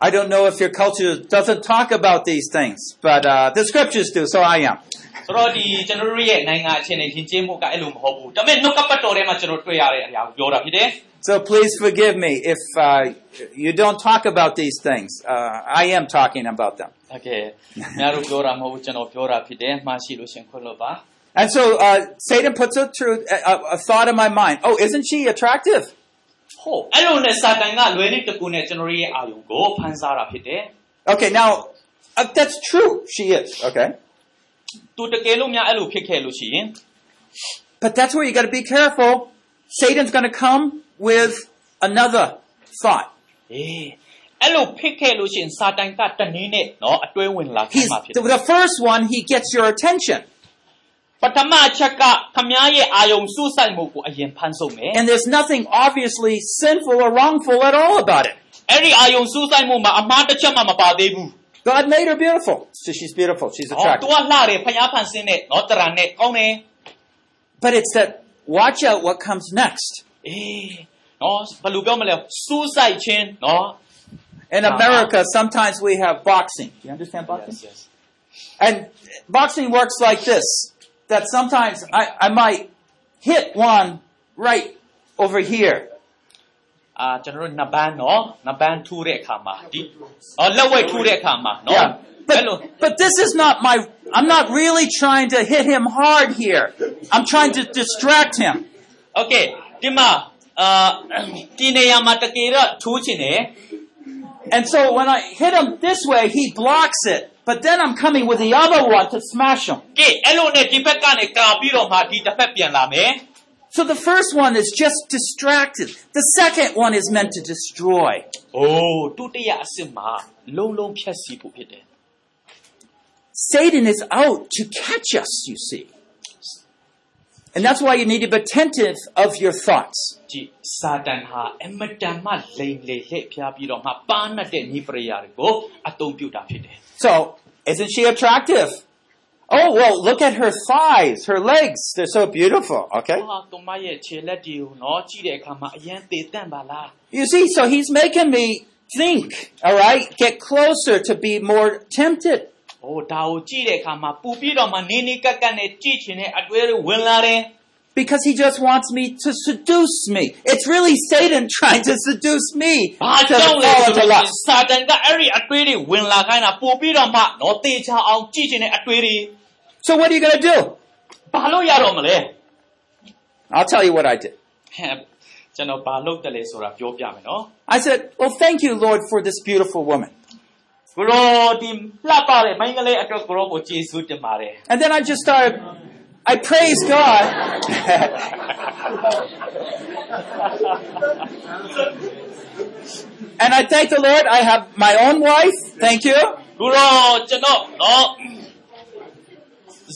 I don't know if your culture doesn't talk about these things, but uh, the scriptures do, so I am. So please forgive me if uh, you don't talk about these things. Uh, I am talking about them. Okay. And so uh, Satan puts a, truth, a, a thought in my mind. Oh, isn't she attractive? ဟုတ်အဲ့လိုနဲ့စာတန်ကလွယ်နည်းတစ်ခုနဲ့ကျွန်တော်ရဲ့အာယုံကိုဖန်ဆားတာဖြစ်တယ် Okay, now uh, that's true. She is. Okay, သူတကယ်လို့များအဲ့လိုဖြစ်ခဲ့လို့ရှိရင် but that's where you got to be careful. Satan's going to come with another thought. အေးအဲ့လိုဖြစ်ခဲ့လို့ရှိရင်စာတန်ကတနည်းနဲ့နော်အတွဲဝင်လာခဲ့ He's မှာဖြစ်တ the, ယ် the first one. He gets your attention, ပထမအချက်ကခမားရဲ့အာယုံစူးစိုက်မှုကိုအရင်ဖန်ဆုပ်မယ် and there's nothing obviously sinful or wrongful at all about it. အဲ့ဒီအာယုံစူးစိုက်မှုမှာအမှားတစ်ချက်မှမပါသေးဘူး God made her beautiful, so she's beautiful. She's ဟော attractive. သူကလှတယ်ဖျားဖန်ဆင်းတဲ့နော်တရံနဲ့ကောင်းတယ် But it's that watch out what comes next. အေးနော်ဘယ်လိုပြောမလဲစူးစိုက်ခြင်းနော် In Uh-huh. America, sometimes we have boxing. Do you understand boxing? yes yes And boxing works like this that sometimes I, I might hit one right over here. အာကျွန်တော်တို့နှစ်ပန်းနော်နှစ်ပန်းထိုးတဲ့အခါမှာဒီအော်လက်ဝဲထိုးတဲ့အခါမှာနော် But, but, this is not my, I'm not really trying to hit him hard here. I'm trying to distract him. Okay, Dima, uh, And so when I hit him this way, he blocks it But then I'm coming with the other one to smash him. ကဲအဲ့လိုနဲ့ဒီဘက်ကနေကာပြီးတော့မှဒီတစ်ဖက်ပြန်လာမယ် So the first one is just distracted. The second one is meant to destroy. အိုးဒုတိယအစစ်မှာလုံးလုံးဖြတ်စီဖို့ဖြစ်တယ် Satan is out to catch us, you see. And that's why you need to be attentive of your thoughts. ကြည့်စာတန်ဟာအမတန်မှလိမ်လေလှည့်ဖျားပြီးတော့မှပါနတ်တဲ့ဤပရိယာတွေကိုအသုံးပြုတာဖြစ်တယ် so, isn't she attractive? Oh, well, look at her thighs, her legs. They're so beautiful, okay? You see, so he's making me think, all right? Get closer to be more tempted. Oh, ဟိုဒါကိုကြည့်တဲ့အခါမှာပူပြီးတော့မှနေနေကက်ကက်နဲ့ကြည့်ချင်တဲ့အတွေ့တွေဝင်လာတယ် Because he just wants me to seduce me. It's really Satan trying to seduce me ဘာ to ကြောင့်လဲ fall ဆို into တော့ lust. စာတန်ကအဲ့ဒီအတွေ့တွေဝင်လာခိုင်းတာပူပြီးတော့မှနော်တေချာအောင်ကြည့်ချင်တဲ့အတွေ့တွေ So what are you going to do? ဘာလို့ရတော့မလဲ I'll tell you what I did. ဟဲ့ကျွန်တော်ဘာလုပ်တယ်လဲဆိုတာပြောပြမယ်နော် I said, Well, thank you, Lord, for this beautiful woman. ကိုရောဒီလှပတဲ့မိန်းကလေးအတွက်ကိုရောကိုကျေးဇူးတင်ပါတယ် And then I just started, I praise God. and I thank the Lord. I have my own wife. Thank you. ကိုရောကျွန်တော်နော်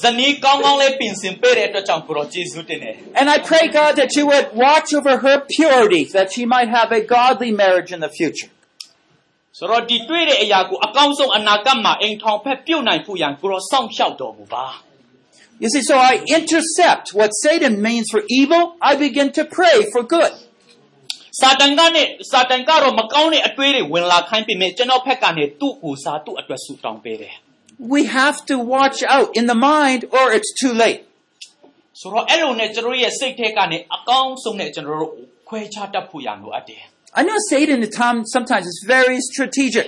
ဇနီးကောင်းကောင်းလေးပြင်ဆင်ပေးတဲ့အတွက်ကြောင့်ကိုရောကျေးဇူးတင်တယ် And I pray, God, that you would watch over her purity, that she might have a godly marriage in the future. ဆိုတော့ဒီတွေ့တဲ့အရာကိုအကောင်းဆုံးအနာဂတ်မှာအိမ်ထောင်ဖက်ပြုတ်နိုင်ဖို့ရန်ကိုရောစောင့်ရှောက်တော်မူပါ You see, so I intercept what Satan means for evil. I begin to pray for good. စာတန်ကနဲ့စာတန်ကတော့မကောင်းတဲ့အတွေးတွေဝင်လာခိုင်းပေမဲ့ကျွန်တော်ဖက်ကနေသူ့ကိုစားသူ့အတွက်ဆူတောင်းပေးတယ် We have to watch out in the mind or it's too late. ဆိုတော့အဲ့လိုနဲ့ကျွန်တော်ရဲ့စိတ်ထဲကနေအကောင်းဆုံးနဲ့ကျွန်တော်တို့ခွဲခြားတတ်ဖို့ရန်လိုအပ်တယ် I know Satan at times sometimes is very strategic.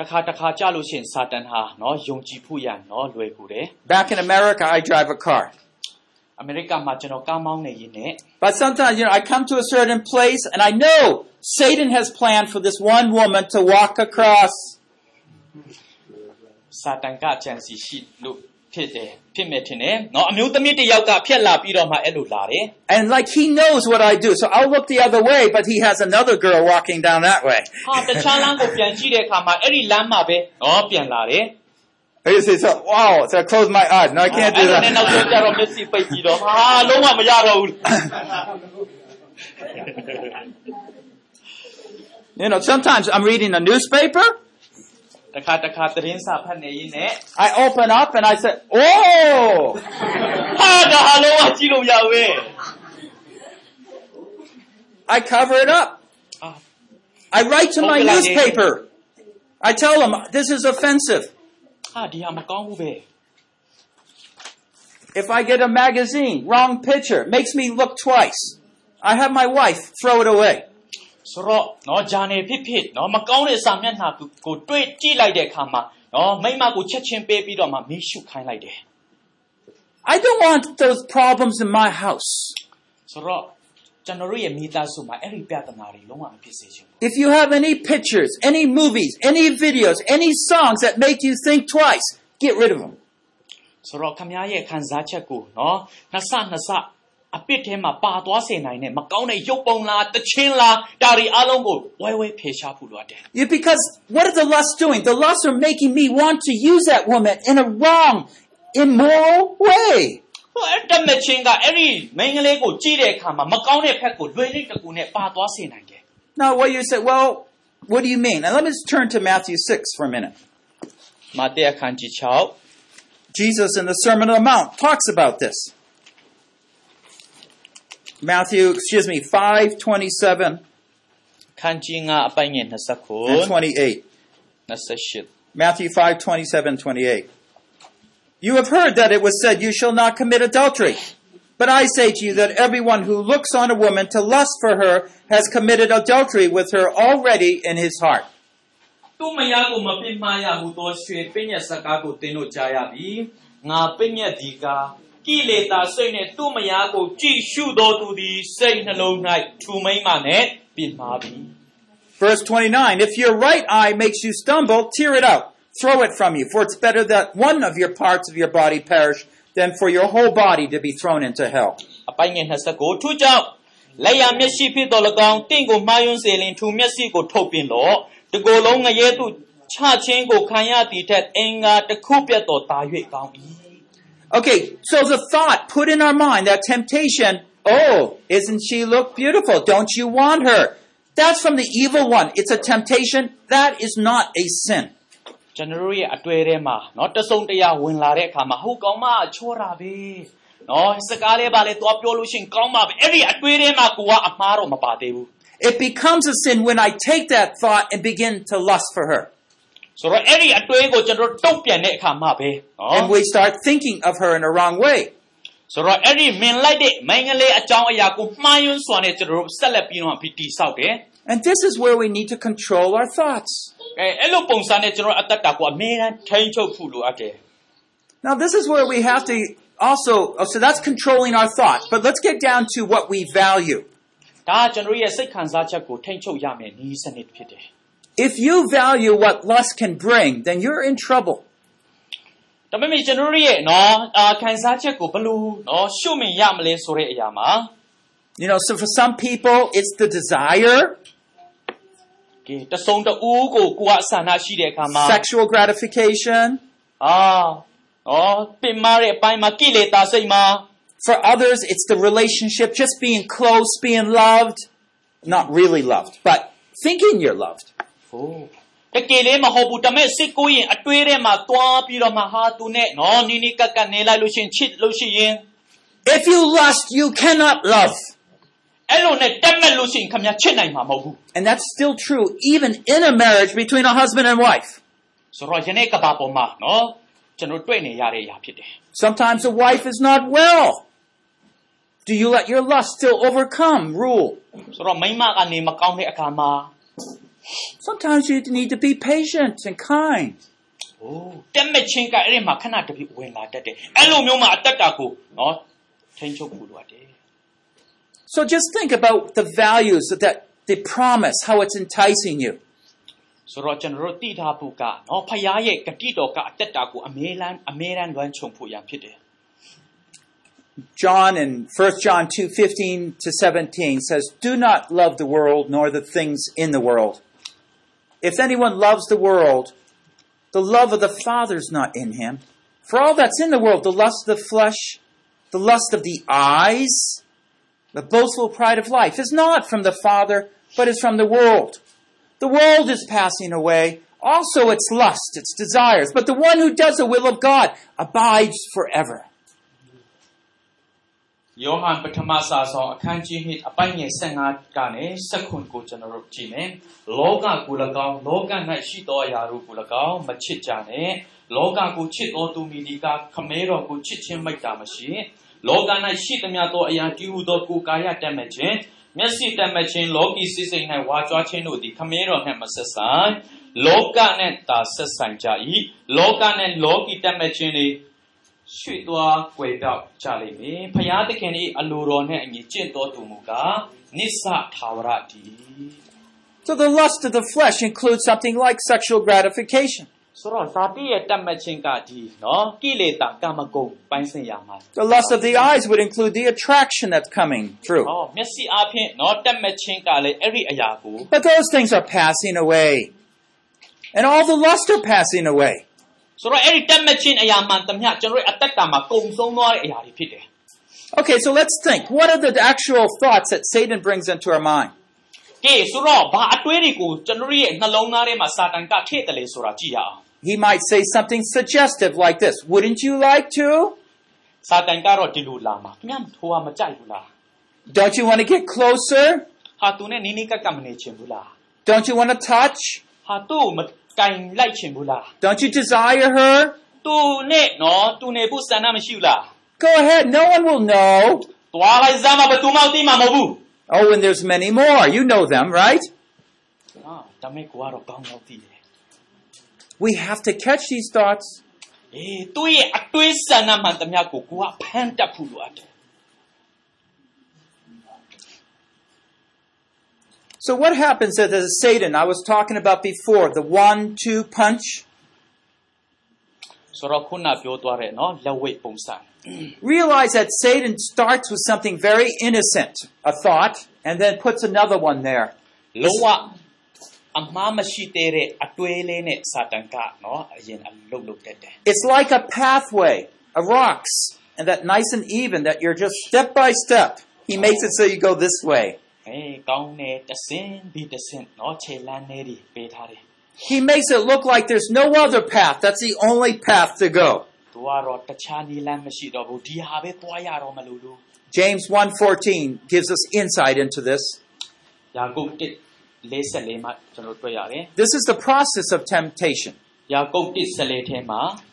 တခါတခါကြာလို့ရှိရင်စာတန်ဟာနော်ယုံကြည်ဖို့ရန်နော်လွယ်ကူတယ် Back in America, I drive a car. အမေရိကမှာကျွန်တော်ကားမောင်းနေရင်းနဲ့ But sometimes, you know, I come to a certain place and I know Satan has planned for this one woman to walk across. စာတန်ကချန်စီရှိလို့ ဖြစ်တယ်ဖြစ်မဲ့ထင်တယ်နော်အမျိုးသမီးတစ်ယောက်ကဖြက်လာပြီးတော့မှအဲ့လိုလာတယ် And like he knows what I do. So I'll look the other way, but he has another girl walking down that way. ဟာတခြားလမ်းကိုပြန်ကြည့်တဲ့အခါမှာအဲ့ဒီလမ်းမှာပဲနော်ပြန်လာတယ် And you say, so, wow, so I close my eyes. No, I can't do အဲ့ဒါနဲ့နောက်ဆုံး that. ကျတော့မျက်စိပိတ်ပြီးတော့ဟာလုံးဝမရတော့ဘူး you know, sometimes I'm reading a newspaper. I open up and I said, Oh! I cover it up. I write to my newspaper. I tell them, this is offensive. If I get a magazine, wrong picture, makes me look twice. I have my wife throw it away. ဆိုတော့နော်ဂျာနယ်ဖြစ်ဖြစ်နော်မကောင်းတဲ့စာမျက်နှာကိုကိုတွေ့ကြည့်လိုက်တဲ့အခါမှာနော်မိမကိုချက်ချင်းပေးပြီးတော့မှမေးရှုခိုင်းလိုက်တယ် I don't want those problems in my house. ဆိုတော့ကျွန်တော်တို့ရဲ့မိသားစုမှာအဲ့ဒီပြဿနာတွေလုံးဝမဖြစ်စေချင်ဘူး If you have any pictures, any movies, any videos, any songs that make you think twice, get rid of them. ဆိုတော့ခမည်းရဲ့ခံစားချက်ကိုနော်နှစ်ဆနှစ်ဆ အပစ်ထဲမှာပါသွားစေနိုင်တဲ့မကောင်းတဲ့ရုပ်ပုံလားတခြင်းလားဒါတွေအလုံးကိုဝဲဝဲဖယ်ရှားဖို့လိုအပ်တယ် You, because what are the lusts doing? The lusts are making me want to use that woman in a wrong, immoral way. ဟိုအဲ့တမချင်းကအဲ့ဒီမိန်းကလေးကိုကြည့်တဲ့အခါမှာမကောင်းတဲ့ဖက်ကိုလွယ်လိမ့်တကူနဲ့ပါသွားစေနိုင်တယ် Now, what you say, well, what do you mean? Now, let me just turn to Matthew 6 for a minute. မာသဲအခန်းကြီး6 Jesus in the Sermon on the Mount talks about this. Matthew, excuse me, 5, 27 ခန်းကြီး9အပိုင်းငယ် and 29 28. 28 Matthew 5, 27, 28. You have heard that it was said, You shall not commit adultery. But I say to you that everyone who looks on a woman to lust for her has committed adultery with her already in his heart. သူမယားကိုမပြစ်မှားရဟုသောရွှေပညာစကားကိုသင်တို့ကြားရပြီငါပညာဒီက ကိလေသာစိတ်နဲ့သူမယားကိုကြည့်ရှုတော်သူသည်စိတ်နှလုံး၌ထူမိမ့်မှနဲ့ပြစ်မှားပြီ Verse 29 If your right eye makes you stumble, tear it out, throw it from you, for it's better that one of your parts of your body perish than for your whole body to be thrown into hell. အပိုင်းငယ်29ထို့ကြောင့်လက်ရမျက်စိဖြစ်တော်၎င်းတင့်ကိုမှားယွင်းစေလင်ထူမျက်စိကိုထုတ်ပြင်လော့တကိုယ်လုံးငရဲသူချချင်းကိုခံရသည်ထက်အင်္ဂါတစ်ခုပြတ်တော်တာ၍ကောင်း၏ Okay, so the thought put in our mind, that temptation, oh, isn't she look beautiful? Don't you want her? That's from the evil one. It's a temptation. That is not a sin. ကျွန်တော်တို့ရဲ့အတွေ့အထဲမှာเนาะတဆုံတရဝင်လာတဲ့အခါမှာဟုတ်ကောင်းမချောတာပဲเนาะစကားလေးပါလေသွားပြောလို့ရှရင်ကောင်းပါပဲအဲ့ဒီအတွေ့အထဲမှာကိုကအမှားတော့မပါသေးဘူး It becomes a sin when I take that thought and begin to lust for her. ဆိုတော့အဲ့ဒီအတွေးကိုကျွန်တော်တုံ့ပြန်တဲ့အခါမှာပဲနော် oh. and we start thinking of her in a wrong way. ဆိုတော့အဲ့ဒီမင်လိုက်တဲ့မင်္ဂလေးအကြောင်းအရာကိုမှားယွင်းစွာနဲ့ကျွန်တော်တို့ဆက်လက်ပြီးတော့ပြီးတိဆောက်တယ် and this is where we need to control our thoughts. အဲ့လိုပုံစံနဲ့ကျွန်တော်အသက်တာကိုအမြဲတမ်းထိန်းချုပ်ဖို့လိုအပ်တယ် now this is where we have to also oh, so that's controlling our thoughts but let's get down to what we value. If you value what lust can bring, then you're in trouble. ဒါပေမဲ့ကျွန်တော်ရဲ့နော်အာခံစားချက်ကိုဘယ်လိုနော်ရှုမြင်ရမလဲဆိုတဲ့အရာမှာ You know, so for some people, it's the desire, ကဲတဆုံတဦးကိုကိုကဆန္ဒရှိတဲ့အခါမှာ sexual gratification. အာနော်ပင်မာတဲ့အပိုင်းမှာကိလေသာစိတ်မှာ For others, it's the relationship, just being close, being loved. Not really loved, but thinking you're loved. ဟိုတကယ်လေးမဟုတ်ဘူးဒါပေမဲ့စိတ်ကိုရင်အတွေးထဲမှာတွားပြီးတော့မှဟာသူနဲ့နော်နီနီကပ်ကပ်နေလိုက်လို့ရှရင်ချစ်လို့ရှိရင် If you lust, you cannot love. အဲ့လိုနဲ့တက်မဲ့လို့ရှိရင်ခမချစ်နိုင်မှာမဟုတ်ဘူး And that's still true, even in a marriage between a husband and wife. ဆိုတော့ယနေ့ကဘာပေါ်မှာနော်ကျွန်တော်တွေ့နေရတဲ့အရာဖြစ်တယ် Sometimes the wife is not well. Do you let your lust still overcome rule? ဆိုတော့မိန်းမကနေမကောင်းတဲ့အခါမှာ Sometimes you need to be patient and kind. ဟိုတက်မဲ့ချင်းကအဲ့ဒီမှာခဏတပြိဝင်လာတတ်တယ်အဲ့လိုမျိုးမှာအတက်တာကိုနော်ထိန်းချုပ်ဖို့လိုအပ်တယ် So just think about the values that they promise, how it's enticing you. ဆိုတော့ကျွန်တော်တို့တည်ထားဖို့ကနော်ဖရားရဲ့ဂတိတော်ကအတက်တာကိုအမေလန်အမေရန်လွမ်းခြုံဖို့ရန်ဖြစ်တယ် John in 1 John 2:15 to 17 says, "Do not love the world nor the things in the world. If anyone loves the world, the love of the Father is not in him. For all that's in the world, the lust of the flesh, the lust of the eyes, the boastful pride of life, is not from the Father, but is from the world. The world is passing away, also its lust, its desires, but the one who does the will of God abides forever." ယောဟန်ပထမစာဆောင်အခန်းကြီး1အပိုင်းငယ်15ကနေ16ကိုကျွန်တော်တို့ကြည့်မယ်လောကကို၎င်းလောက၌ရှိသောအရာတို့ကို၎င်းမချစ်ကြနဲ့လောကကိုချစ်တော်သူမည်ဒီကခမဲတော်ကိုချစ်ခြင်းမိတ်တာမရှိလောက၌ရှိသမျှသောအရာတည်ဟူသောကိုယ်ကာယတတ်မဲ့ခြင်းမျက်စိတတ်မဲ့ခြင်းလောကီစိစိတ်၌ဝါကြွားခြင်းတို့သည်ခမဲတော်နှင့်မဆက်ဆိုင်လောကနှင့်သာဆက်ဆိုင်ကြ၏လောကနှင့်လောကီတတ်မဲ့ခြင်းတွေ ရွှေ့သွားကွယ်ပြောက်ကြလိမ့်မယ်ဖယားသခင်၏အလိုတော်နှင့်အညီကျင့်တော်သူမူကားနိစ္စထာဝရတည် So the lust of the flesh includes something like sexual gratification. ဆိုတော့ဇာတိရဲ့တတ်မှတ်ခြင်းကဒီနော်ကိလေသာကာမဂုဏ်ပိုင်းဆိုင်ရာမှာ The lust of the eyes would include the attraction that's coming through. ဟောမျက်စိအပြင်နော်တတ်မှတ်ခြင်းကလည်းအဲ့ဒီအရာကို But those things are passing away. And all the lust are passing away. ဆိုတော့အဲ့ဒီတတ်မှတ်ခြင်းအရာမှန်သမျှကျွန်တော်ရဲ့အသက်တာမှာကုံဆုံးသွားတဲ့အရာတွေဖြစ်တယ် Okay, so let's think. What are the actual thoughts that Satan brings into our mind? ကဲဆိုတော့ဘာအတွေးတွေကိုကျွန်တော်ရဲ့နှလုံးသားထဲမှာစာတန်ကထည့်တယ်လေဆိုတာကြည့်ရအောင် He might say something suggestive like this Wouldn't you like to? စာတန်ကတော့ဒီလိုလာမှာခင်ဗျားထိုးကမကြိုက်ဘူးလား Don't you want to get closer? ဟာသူနဲ့နီးနီးကပ်ကပ်မနေချင်ဘူးလား Don't you want to touch? ဟာသူ့ ကိုမကင်လိုက်ချင်ဘူးလား Don't you desire her? သူနဲ့နော်သူနေဖို့စံနှမရှိဘူးလား Go ahead, no one will know. သွားလိုက်စမ်းမဘယ်သူမှသိမှာမဟုတ်ဘူး Oh, and there's many more. You know them, right? ဟာဒါမဲ့ကိုကတော့ကောင်းကောင်းသိတယ် We have to catch these thoughts. အေးသူ့ရဲ့အတွေးစံနှမှန်သမျှကိုကိုကဖန်တက်ဖို့လိုအပ်တယ် So what happens is that Satan, I was talking about before, the one-two punch. ဆိုတော့ခုနပြောသွားတဲ့နော်လက်ဝိတ်ပုံစံ Realize that Satan starts with something very innocent, a thought, and then puts another one there. လုံးဝအမှားမရှိသေးတဲ့အတွေးလေးနဲ့စာတန်ကနော်အရင်အလုတ်လုတ်တက်တယ် It's like a pathway, a rocks, and that nice and even that you're just step by step. He makes it so you go this way. He makes it look like there's no other path. That's the only path to go. James 1:14 gives us insight into this. This is the process of temptation.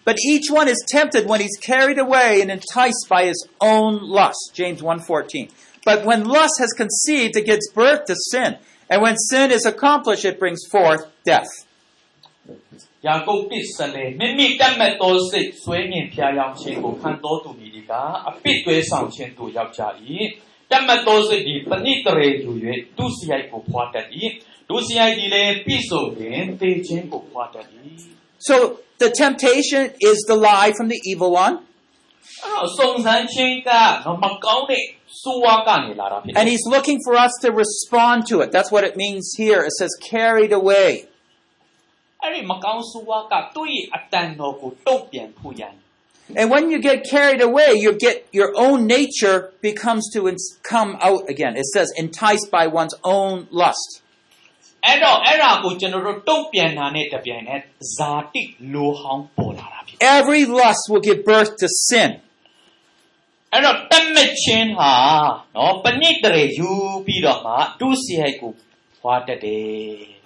But each one is tempted when he's carried away and enticed by his own lust. James 1:14. But when lust has conceived, it gives birth to sin. And when sin is accomplished, it brings forth death. ယာကုပ်တစ်ဆလေမိမိတတ်မဲ့သောစိတ်ဆွဲငင်ဖျားယောင်းခြင်းကိုခံတော်သူမည်ဒီကအပိသွဲဆောင်ခြင်းသို့ရောက်ကြ၏တတ်မဲ့သောစိတ်ဒီပဏိတရေယူ၍သူစရိုက်ကိုဖွာတတ်၏သူစရိုက်ဒီလည်းပြည့်စုံရင်တေခြင်းကိုဖွာတတ်၏ So the temptation is the lie from the evil one, အဲ့တော့စုံစမ်းခြင်းကမကောင်းတဲ့ဆိုးဝါးကနေလာတာဖြစ်တယ် and he's looking for us to respond to it. That's what it means here. It says carried away. အဲ့ဒီမကောင်းဆိုးဝါးကသူ့ရဲ့အတန်တော်ကိုတုံ့ပြန်ဖို့ရန် And when you get carried away, you get your own nature becomes to ins- come out again. It says enticed by one's own lust. အဲ့တော့အဲ့ဒါကိုကျွန်တော်တို့တုံ့ပြန်တာနဲ့တပြိုင်နက်ဇာတိလိုဟောင်းပေါ်လာတာဖြစ်တယ် Every lust will give birth to sin. အဲ့တော့တတ်မဲ့ခြင်းဟာနော်ပဏိတရေယူပြီးတော့မှသူ့စီဟိုက်ကိုဖွာတတ်တယ်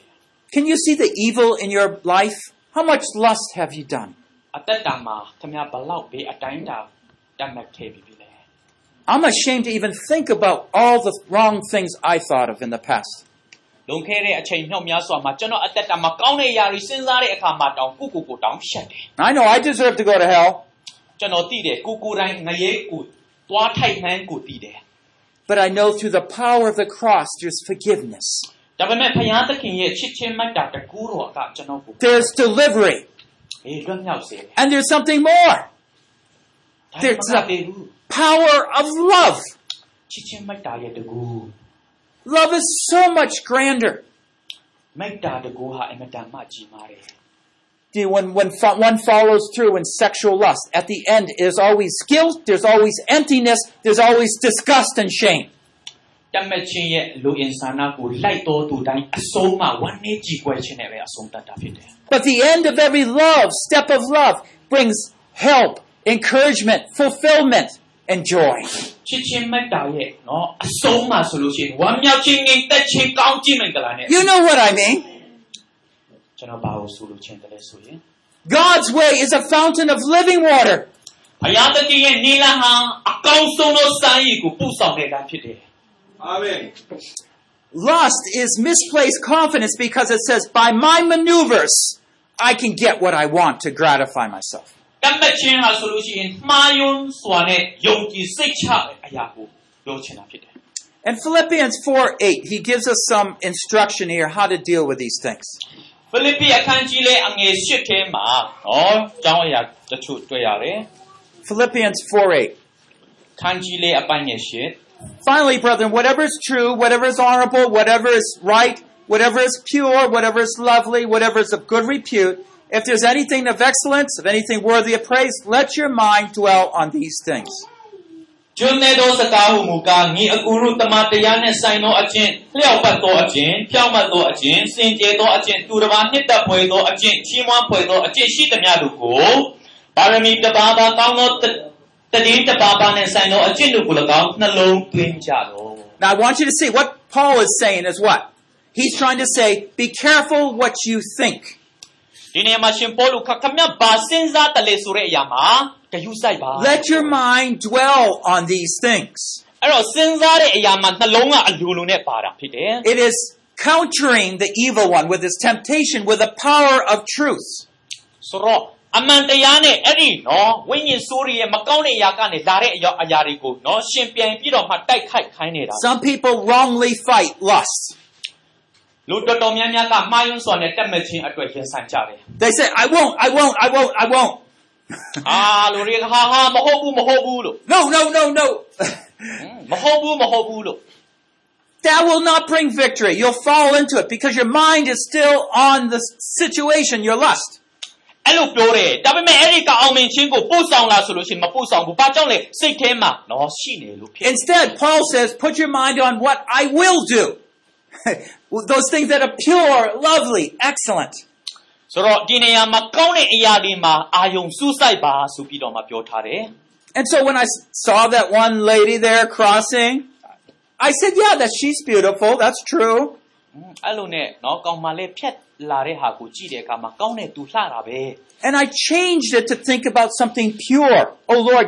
Can you see the evil in your life? How much lust have you done? အသက်တာမှာခင်ဗျာဘလောက်ဘေးအတိုင်းတာတတ်မဲ့ခဲ့ပြီပြီလဲ I'm ashamed to even think about all the wrong things I thought of in the past. လွန်ခဲ့တဲ့အချိန်မြောက်များစွာမှာကျွန်တော်အသက်တာမှာကောင်းတဲ့ຢာတွေစဉ်းစားတဲ့အခါမှာတောင်ကိုကိုကိုတောင်ရှက်တယ် I know I deserve to go to hell, ကျွန်တော်သိတယ်ကိုကိုတိုင်းငရဲကိုသွားထိုက်နှမ်းကိုသိတယ် but I know through the power of the cross there's forgiveness. ဒါပေမဲ့ဘုရားသခင်ရဲ့ချစ်ချင်းမတ်တာတကူတော်ကကျွန်တော်ကို There's delivery, အေးလွတ်မြောက်စေတယ် and there's something more ဒါပေမဲ့မတည်ဘူး power of love. ချစ်ချင်းမတ်တာရဲ့တကူ Love is so much grander. မတ်တာတကူဟာအင်မတန်မှကြီးမားတယ် See, when, when fo- one follows through in sexual lust, at the end, there's always guilt, there's always emptiness, there's always disgust and shame. တတ်မဲ့ချင်းရဲ့လူအင်ဆာနာကိုလိုက်တော်သူတိုင်းအဆုံးမဝမ်းနေကြည်ကွယ်ခြင်းနဲ့ပဲအဆုံးတတ်တာဖြစ်တယ် But the end of every love, step of love, brings help, encouragement, fulfillment, and joy. ချစ်ချင်းမတ်တာရဲ့နော်အဆုံးမဆိုလို့ရှိရင်ဝမ်းမြောက်ခြင်းငြိမ်သက်ခြင်းကောင်းခြင်းမင်္ဂလာနဲ့ You know what I mean? ကျွန်တော်ဘာကိုဆိုလို့ချင်းတယ်လဲဆိုရင် God's way is a fountain of living water. ဘုရားသခင်ရဲ့နိလန်ဟာအကောင်းဆုံးသောစံရည်ကိုပို့ဆောင်နေတာဖြစ်တယ် Amen. Lust is misplaced confidence because it says, by my maneuvers, I can get what I want to gratify myself. တတ်မဲ့ခြင်းဟာဆိုလို့ရှိရင်မှားယွင်းစွာနဲ့ယုံကြည်စိတ်ချတဲ့အရာကိုပြောချင်တာဖြစ်တယ် In Philippians 4 8, he gives us some instruction here how to deal with these things. ဖိလိပ္ပိအခန်းကြီးလေးအငယ်၈ထဲမှာဟောအကြောင်းအရာတချို့တွေ့ရတယ် Philippians 4 8. ခန်းကြီးလေးအပိုင်းငယ်၈ Finally, brethren, whatever is true, whatever is honorable, whatever is right, whatever is pure, whatever is lovely, whatever is of good repute, if there's anything of excellence, of anything worthy of praise, let your mind dwell on these things. ကျွမ်းတဲ့သောစကားဟုမူကားငီအကူရုတမန်တရားနှင့်ဆိုင်သောအကျင့်လျှောက်ပတ်သောအကျင့်ဖြောင့်မတ်သောအကျင့်စင်ကြယ်သောအကျင့်သူတစ်ပါးနှစ်သက်ဖွယ်သောအကျင့်ချီးမွမ်းဖွယ်သောအကျင့်ရှိသမျှတို့ကိုပါရမီတစ်ပါးပါကောင်းသောတတည်တစ်ပါးပါနှင့်ဆိုင်သောအကျင့်တို့ကို၎င်းနှလုံးသွင်းကြလော့ Now, I want you to see what Paul is saying is what? He's trying to say, be careful what you think. ဒီနေရာမှာရှင်ပေါလုခခမတ်ဘာစဉ်းစားတလဲဆိုတဲ့အရာမှာဂယုစိုက်ပါ Let your mind dwell on these things. အဲ့တော့စဉ်းစားတဲ့အရာမှာနှလုံးကအလိုလိုနဲ့ပါတာဖြစ်တယ် It is countering the evil one with his temptation with the power of truth. ဆိုတော့အမှန်တရားနဲ့အဲ့ဒီနော်ဝိညာဉ်ဆိုးတွေရဲ့မကောင်းတဲ့အရာကနေလာတဲ့အရာအရာတွေကိုနော်ရှင်ပြန်ပြီးတော့မှတိုက်ခိုက်ခိုင်းနေတာ Some people wrongly fight lust. လူတော်တော်များများကမှားယွင်းစွာနဲ့တက်မဲ့ခြင်းအတွက်ရင်ဆိုင်ကြတယ် They say, I won't, I won't, I won't, I won't. အာလူတွေကဟာဟာမဟုတ်ဘူးမဟုတ်ဘူးလို့ No, no, no, no. မဟုတ်ဘူးမဟုတ်ဘူးလို့ that will not bring victory. You'll fall into it because your mind is still on the situation, your lust. အဲ့လိုပြောတယ်ဒါပေမဲ့အဲ့ဒီကအောင်မြင်ခြင်းကိုပို့ဆောင်လာဆိုလို့ရှိရင်မပို့ဆောင်ဘူးဘာကြောင့်လဲစိတ်ထဲမှာနော်ရှိနေလို့ဖြစ် Instead, Paul says, put your mind on what I will do. Those things that are pure, lovely, excellent. ဆိုတော့ဒီနေရာမှာကောင်းတဲ့အရာတွေမှာအာယုံစူးစိုက်ပါဆိုပြီးတော့မှပြောထားတယ် And so when I s- saw that one lady there crossing, I said, yeah, that she's beautiful. That's true. အဲ့လိုနဲ့နော်ကောင်းမလေးဖြတ်လာတဲ့ဟာကိုကြည့်တဲ့အခါမှာကောင်းတဲ့သူလှတာပဲ And I changed it to think about something pure. Oh Lord,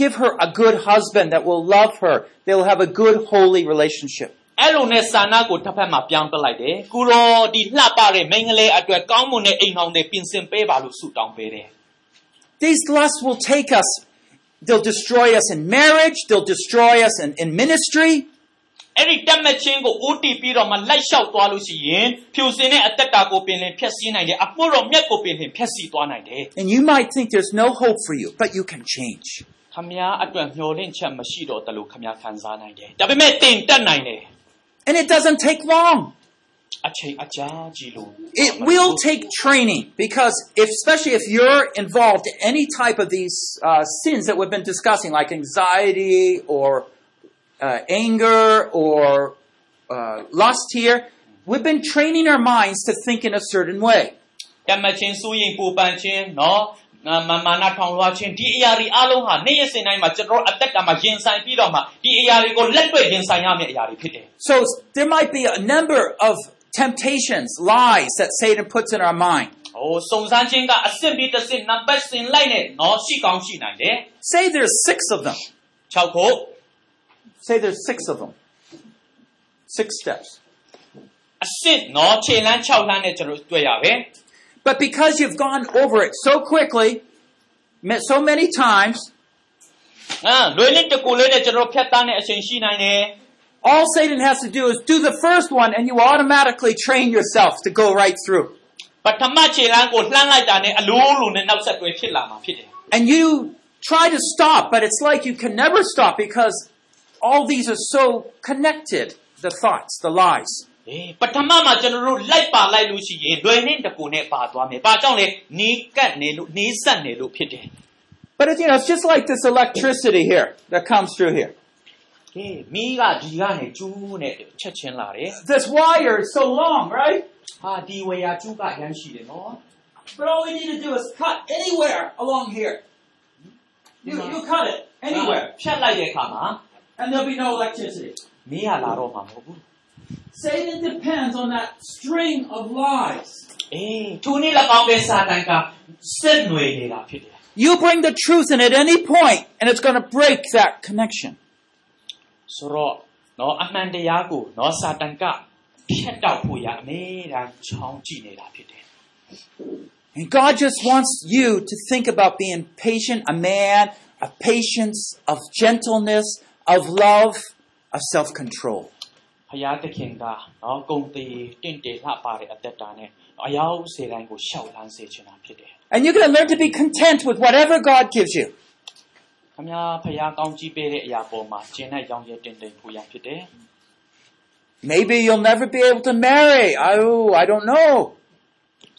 give her a good husband that will love her. They'll have a good, holy relationship. အဲ့လိုနဲ့စာနာကိုတစ်ဖက်မှာပြောင်းပလိုက်တယ်ကိုရောဒီလှပတဲ့မိန်းကလေးအတွက်ကောင်းမွန်တဲ့အိမ်အောင်တွေပြင်ဆင်ပေးပါလို့ဆုတောင်းပေးတယ် These lusts will take us, they'll destroy us in marriage, they'll destroy us in, in ministry, အဲ့ဒီတက်မဲ့ချင်းကိုဦးတည်ပြီးတော့မှလိုက်လျှောက်သွားလို့ရှိရင်ဖြူစင်တဲ့အသက်တာကိုပင်လင်ဖျက်ဆီးနိုင်တယ်အမှုတော်မြတ်ကိုပင်လင်ဖျက်ဆီးသွားနိုင်တယ် and you might think there's no hope for you, but you can change. ခမည်းအတွက်မျှော်လင့်ချက်မရှိတော့တလို့ခမည်းခံစားနိုင်တယ်ဒါပေမဲ့တင်တက်နိုင်တယ် And it doesn't take long. အချိန်အကြာကြီးလို့ It will take training because, if, especially if you're involved in any type of these uh, sins that we've been discussing, like anxiety or uh, anger or uh, lust here, we've been training our minds to think in a certain way. တက်မဲ့ချင်းစိုးရင်ပူပန်ချင်းနော် မမာနာထောင်လွှားချင်းဒီအရာတွေအလုံးဟာနေ့ရက်စဉ်တိုင်းမှာကျွန်တော်အသက်တာမှာရင်ဆိုင်ပြီးတော့မှဒီအရာတွေကိုလက်တွေ့ရင်ဆိုင်ရမယ့်အရာတွေဖြစ်တယ် So there might be a number of temptations, lies that Satan puts in our mind. ။ဟိုစုံစမ်းခြင်းကအဆင့်ပြီးတစ်ဆင့်နံပါတ်စင်လိုက်နဲ့နော်ရှိကောင်းရှိနိုင်တယ် Say there's six of them. ။6ခု Say there's six of them. Six steps. အဆင့်နော်ခြေလမ်း6လမ်းနဲ့ကျွန်တော်တွေ့ရပဲ but because you've gone over it so quickly, so many times, all Satan has to do is do the first one and you automatically train yourself to go right through. And you try to stop, but it's like you can never stop because all these are so connected, the thoughts, the lies. ပထမမှာကျွန်တော်တို့လိုက်ပါလိုက်လို့ရှိရင်လွယ်လင့်တကူနဲ့ပါသွားမယ်။ဘာကြောင့်လဲနီးကပ်နေလို့နီးဆက်နေလို့ဖြစ်တယ် But it's, you know, it's just like this electricity here that comes through here. ။အေးမီးကဒီကနေကျူးနဲ့ချက်ချင်းလာတယ် This wire is so long, right? ။ဟာဒီဝေယာကျူးကရမ်းရှိတယ်နော် But all we need to do is cut anywhere along here. You, you cut it anywhere, ဖြတ်လိုက်တဲ့အခါမှာ and there'll be no electricity. မီးကလာတော့မှာမဟုတ်ဘူး Satan depends on that string of lies. ။အေးသူနည်း၎င်းပဲစာတန်ကဆက်နွယ်နေတာဖြစ်တယ် You bring the truth in at any point, and it's going to break that connection. ။ဆိုတော့နော်အမှန်တရားကိုနော်စာတန်ကဖြတ်တောက်ဖို့ရအမေတမ်းချောင်းကြည့်နေတာဖြစ်တယ် And God just wants you to think about being patient, a man of patience, of gentleness, of love, of self-control. ။ ဖယားသခင်ကနော်ဂုံတီတင့်တယ်လှပါတဲ့အသက်တာနဲ့အယောက်စေတိုင်းကိုရှောက်လန်းစေချင်တာဖြစ်တယ် And you're going to learn to be content with whatever God gives you. ။ခမညာဖယားကောင်းကြီးပေးတဲ့အရာပေါ်မှာကျင့်တဲ့ရောင်ရဲတင်တင်ဖို့ရဖြစ်တယ် Maybe you'll never be able to marry. Oh, I don't know. ။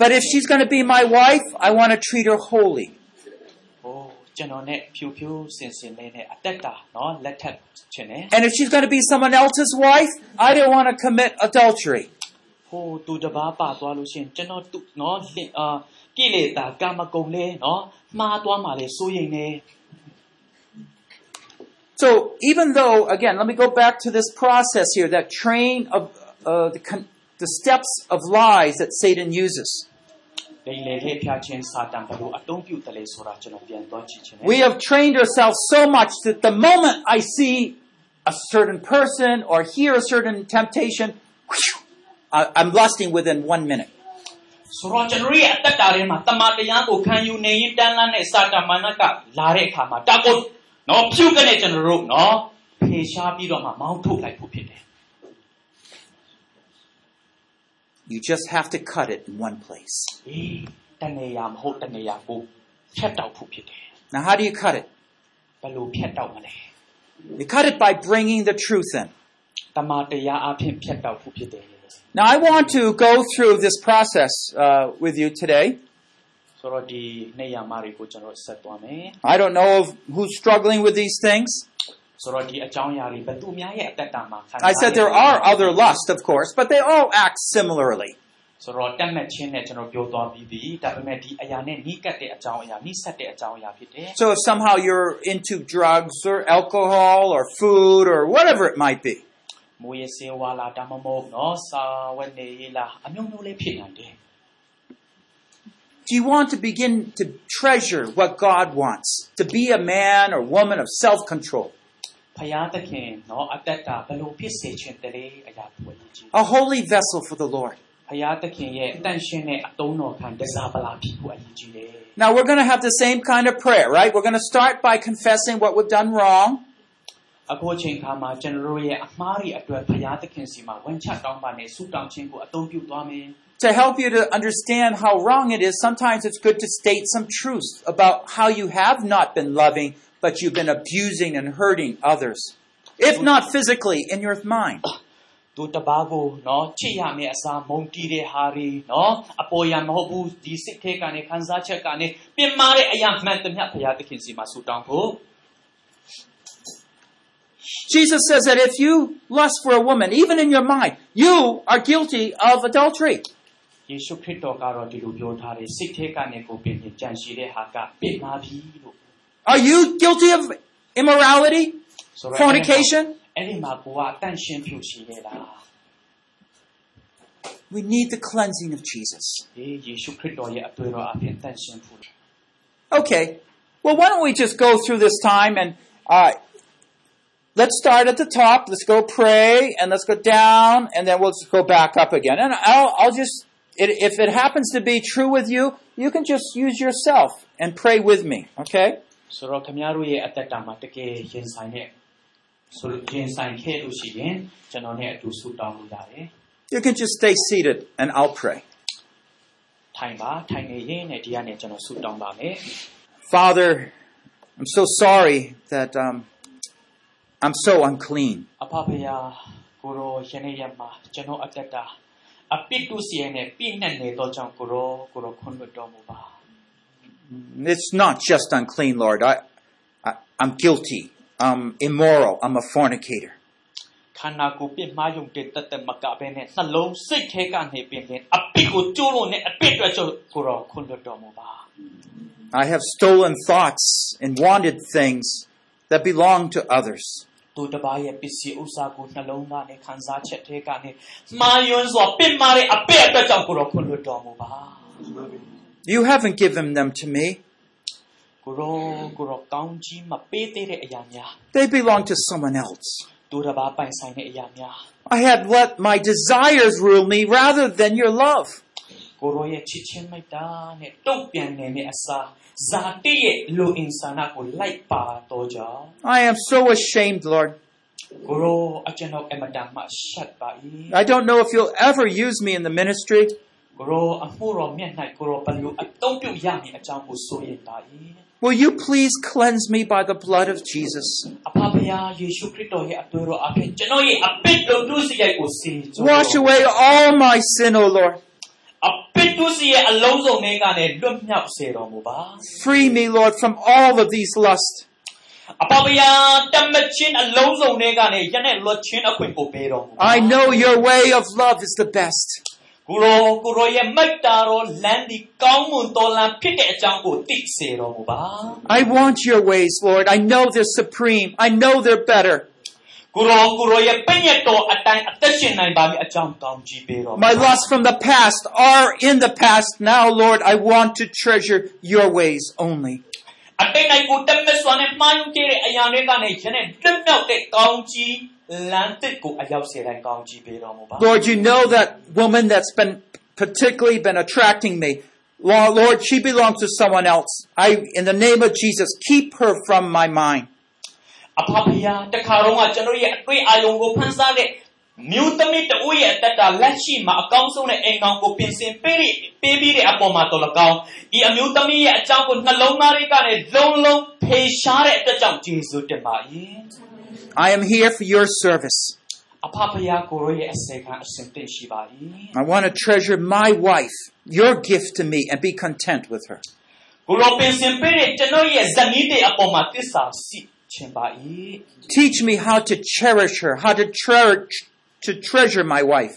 But if she's going to be my wife, I want to treat her holy. ။ဟိုကျွန်တော်နဲ့ဖြူဖြူစင်စင်လေးနဲ့အသက်တာနော်လက်ထပ်ချင်တယ် And if she's going to be someone else's wife, I don't want to commit adultery. ။ဟို तू တပားပါသွားလို့ရှရင်ကျွန်တော်သူနော်လင်အာကိလေသာကာမဂုဏ်လေးနော်မှားသွားမှလေစိုးရင်နေ So even though, again, let me go back to this process here, that train of uh, the, con- the steps of lies that Satan uses. လိမ်လေလေးဖျားချင်းစာတန်ဘလို့အတုံးပြုတ်တယ်လေဆိုတာကျွန်တော်ပြန်သွားကြည့်ချင်တယ် We have trained ourselves so much that the moment I see a certain person or hear a certain temptation, whew, I- I'm lusting within one minute. ဆိုတော့ကျွန်တော်ရဲ့အသက်တာထဲမှာတမန်တရားကိုခံယူနေရင်တန်းလန်းနဲ့စာတမန်ကလာတဲ့အခါမှာတာကိုနော်ဖြုတ်ကနေကျွန်တော်တို့နော်ဖေရှားပြီးတော့မှမောင်းထုတ်လိုက်ဖို့ဖြစ်တယ် You just have to cut it in one place. Now, how do you cut it? You cut it by bringing the truth in. Now, I want to go through this process uh, with you today. I don't know who's struggling with these things. ဆိုတော့ဒီအကြောင်းအရာတွေဘယ်သူများရဲ့အသက်တာမှာခံ I said there are other lusts, of course, but they all act similarly. ဆိုတော့တက်မဲ့ချင်းနဲ့ကျွန်တော်ပြောသွားပြီးပြီဒါပေမဲ့ဒီအရာနဲ့နီးကပ်တဲ့အကြောင်းအရာနီးဆက်တဲ့အကြောင်းအရာဖြစ်တယ် So if somehow you're into drugs or alcohol or food or whatever it might be, မူရစေဝါလာဒါမှမဟုတ်နော်စာဝတ်နေရေးလားအမျိုးမျိုးလေးဖြစ်နိုင်တယ် do you want to begin to treasure what God wants? To be a man or woman of self-control, ဖယားသခင်နော်အသက်တာဘယ်လိုဖြစ်စေချင်တယ်လဲအရာပေါ်ကြည့် a holy vessel for the Lord. ဖယားသခင်ရဲ့အတန့်ရှင်းတဲ့အတုံးတော်ခံတစားပလာဖြစ်ဖို့အရေးကြီးတယ် Now we're going to have the same kind of prayer, right? We're going to start by confessing what we've done wrong. အခုအချိန်ခါမှာကျွန်တော်တို့ရဲ့အမှားတွေအတွက်ဖယားသခင်စီမှာဝန်ချတောင်းပါနဲ့ဆုတောင်းခြင်းကိုအသုံးပြုသွားမယ် To help you to understand how wrong it is, sometimes it's good to state some truth about how you have not been loving, but you've been abusing and hurting others. If not physically, in your mind. သူတပါးကိုနော်ချစ်ရမယ့်အစားမုန်းတီးတဲ့ဟာတွေနော်အပေါ်ရန်မဟုတ်ဘူးဒီစိတ်ထဲကနေခံစားချက်ကနေပြင်မာတဲ့အရာမှန်သမျှဘုရားသခင်စီမှာဆုတောင်းဖို့ Jesus says that if you lust for a woman, even in your mind, you are guilty of adultery. ယေရှုခရစ်တော်ကတော့ဒီလိုပြောထားတယ်စိတ်ထဲကနေကိုပြင်ပြင်ကြံရှိတဲ့ဟာကပြင်မာပြီလို့ are you guilty of immorality? Fornication? We need the cleansing of Jesus. Okay. Well, why don't we just go through this time and uh, let's start at the top. Let's go pray and let's go down and then we'll go back up again. And I'll, I'll just, it, if it happens to be true with you, you can just use yourself and pray with me. Okay? ဆိုတော့ခင်ဗျားတို့ရဲ့အသက်တာမှာတကယ်ရင်ဆိုင်တဲ့ဆိုလို့ရင်ဆိုင်ခဲ့လို့ရှိရင်ကျွန်တော်နဲ့အတူဆုတောင်းလို့ရတယ် You can just stay seated and I'll pray. ထိုင်ပါထိုင်နေရင်းနဲ့ဒီကနေကျွန်တော်ဆုတောင်းပါမယ် Father, I'm so sorry that um, I'm so unclean. အဖဖယာကိုရောယနေ့ရက်မှာကျွန်တော်အသက်တာအပိတုစီရဲ့နဲ့ပြည့်နှက်နေသောကြောင့်ကိုရောကိုရောခွင့်လွှတ်တော်မူပါ It's not just unclean, Lord. I, I, I'm guilty. I'm immoral. I'm a fornicator. ခန္ဓာကိုယ်ပြစ်မှားယုံတဲ့တသက်မကဘဲနဲ့နှလုံးစိတ်ထဲကနေပြင်းပြင်းအပိကိုကျိုးလို့နဲ့အပိအတွက်ကြောင့်ကိုရောခွင့်လွှတ်တော်မူပါ I have stolen thoughts and wanted things that belong to others. သူတစ်ပါးရဲ့ပစ္စည်းဥစ္စာကိုနှလုံးသားနဲ့ခံစားချက်ထဲကနေမှားယွင်းစွာပြစ်မှားတဲ့အပိအတွက်ကြောင့်ကိုရောခွင့်လွှတ်တော်မူပါ you haven't given them to me. They belong to someone else. I had let my desires rule me rather than your love. I am so ashamed, Lord. I don't know if you'll ever use me in the ministry. Will you please cleanse me by the blood of Jesus? Wash away all my sin, O Lord. Free me, Lord, from all of these lusts. I know your way of love is the best. ကိုရောကိုရောရဲ့မိတ္တာတော်လမ်းဒီကောင်းမွန်တော်လမ်းဖြစ်တဲ့အကြောင်းကိုသိစေတော်မူပါ I want your ways, Lord. I know they're supreme. I know they're better. ကိုရောကိုရောရဲ့ပြည့်ညတ်တော်အတိုင်းအသက်ရှင်နိုင်ပါမည်အကြောင်းကောင်းကြီးပေးတော်မူပါ My lusts from the past are in the past. Now, Lord, I want to treasure your ways only. အတိတ်၌ကိုတက်မစွာနဲ့မှားယွင်းခဲ့တဲ့အရာတွေကနေယနေ့လွတ်မြောက်တဲ့ကောင်းကြီး လမ်းသစ်ကိုအရောက်စေတိုင်းကောင်းကြီးပေးတော်မူပါ Lord, you know that woman that's been particularly been attracting me. Lord, Lord, she belongs to someone else. I, in the name of Jesus, keep her from my mind. အဖဖယာတခါတော့ကကျွန်တော်ရဲ့အတွေ့အာရုံကိုဖန်ဆားတဲ့မြို့သမီးတဦးရဲ့အသက်တာလက်ရှိမှာအကောင်းဆုံးတဲ့အိမ်ကောင်ကိုပြင်ဆင်ပေးပြီးပေးပြီးတဲ့အပေါ်မှာတော်လကောင်းဒီအမျိုးသမီးရဲ့အကြောင်းကိုနှလုံးသားတွေကနေလုံးလုံးဖေရှားတဲ့အတွက်ကြောင့်ယေရှုတင်ပါ၏ I am here for your service. အဖဖယာကိုရောရဲ့အစေခံအစဉ်တင့်ရှိပါ၏ I want to treasure my wife, your gift to me, and be content with her. ကိုရောပြင်ဆင်ပေးတဲ့ကျွန်တော်ရဲ့ဇနီးတဲ့အပေါ်မှာသစ္စာရှိ ချင်ပါ၏ Teach me how to cherish her, how to treasure to treasure my wife.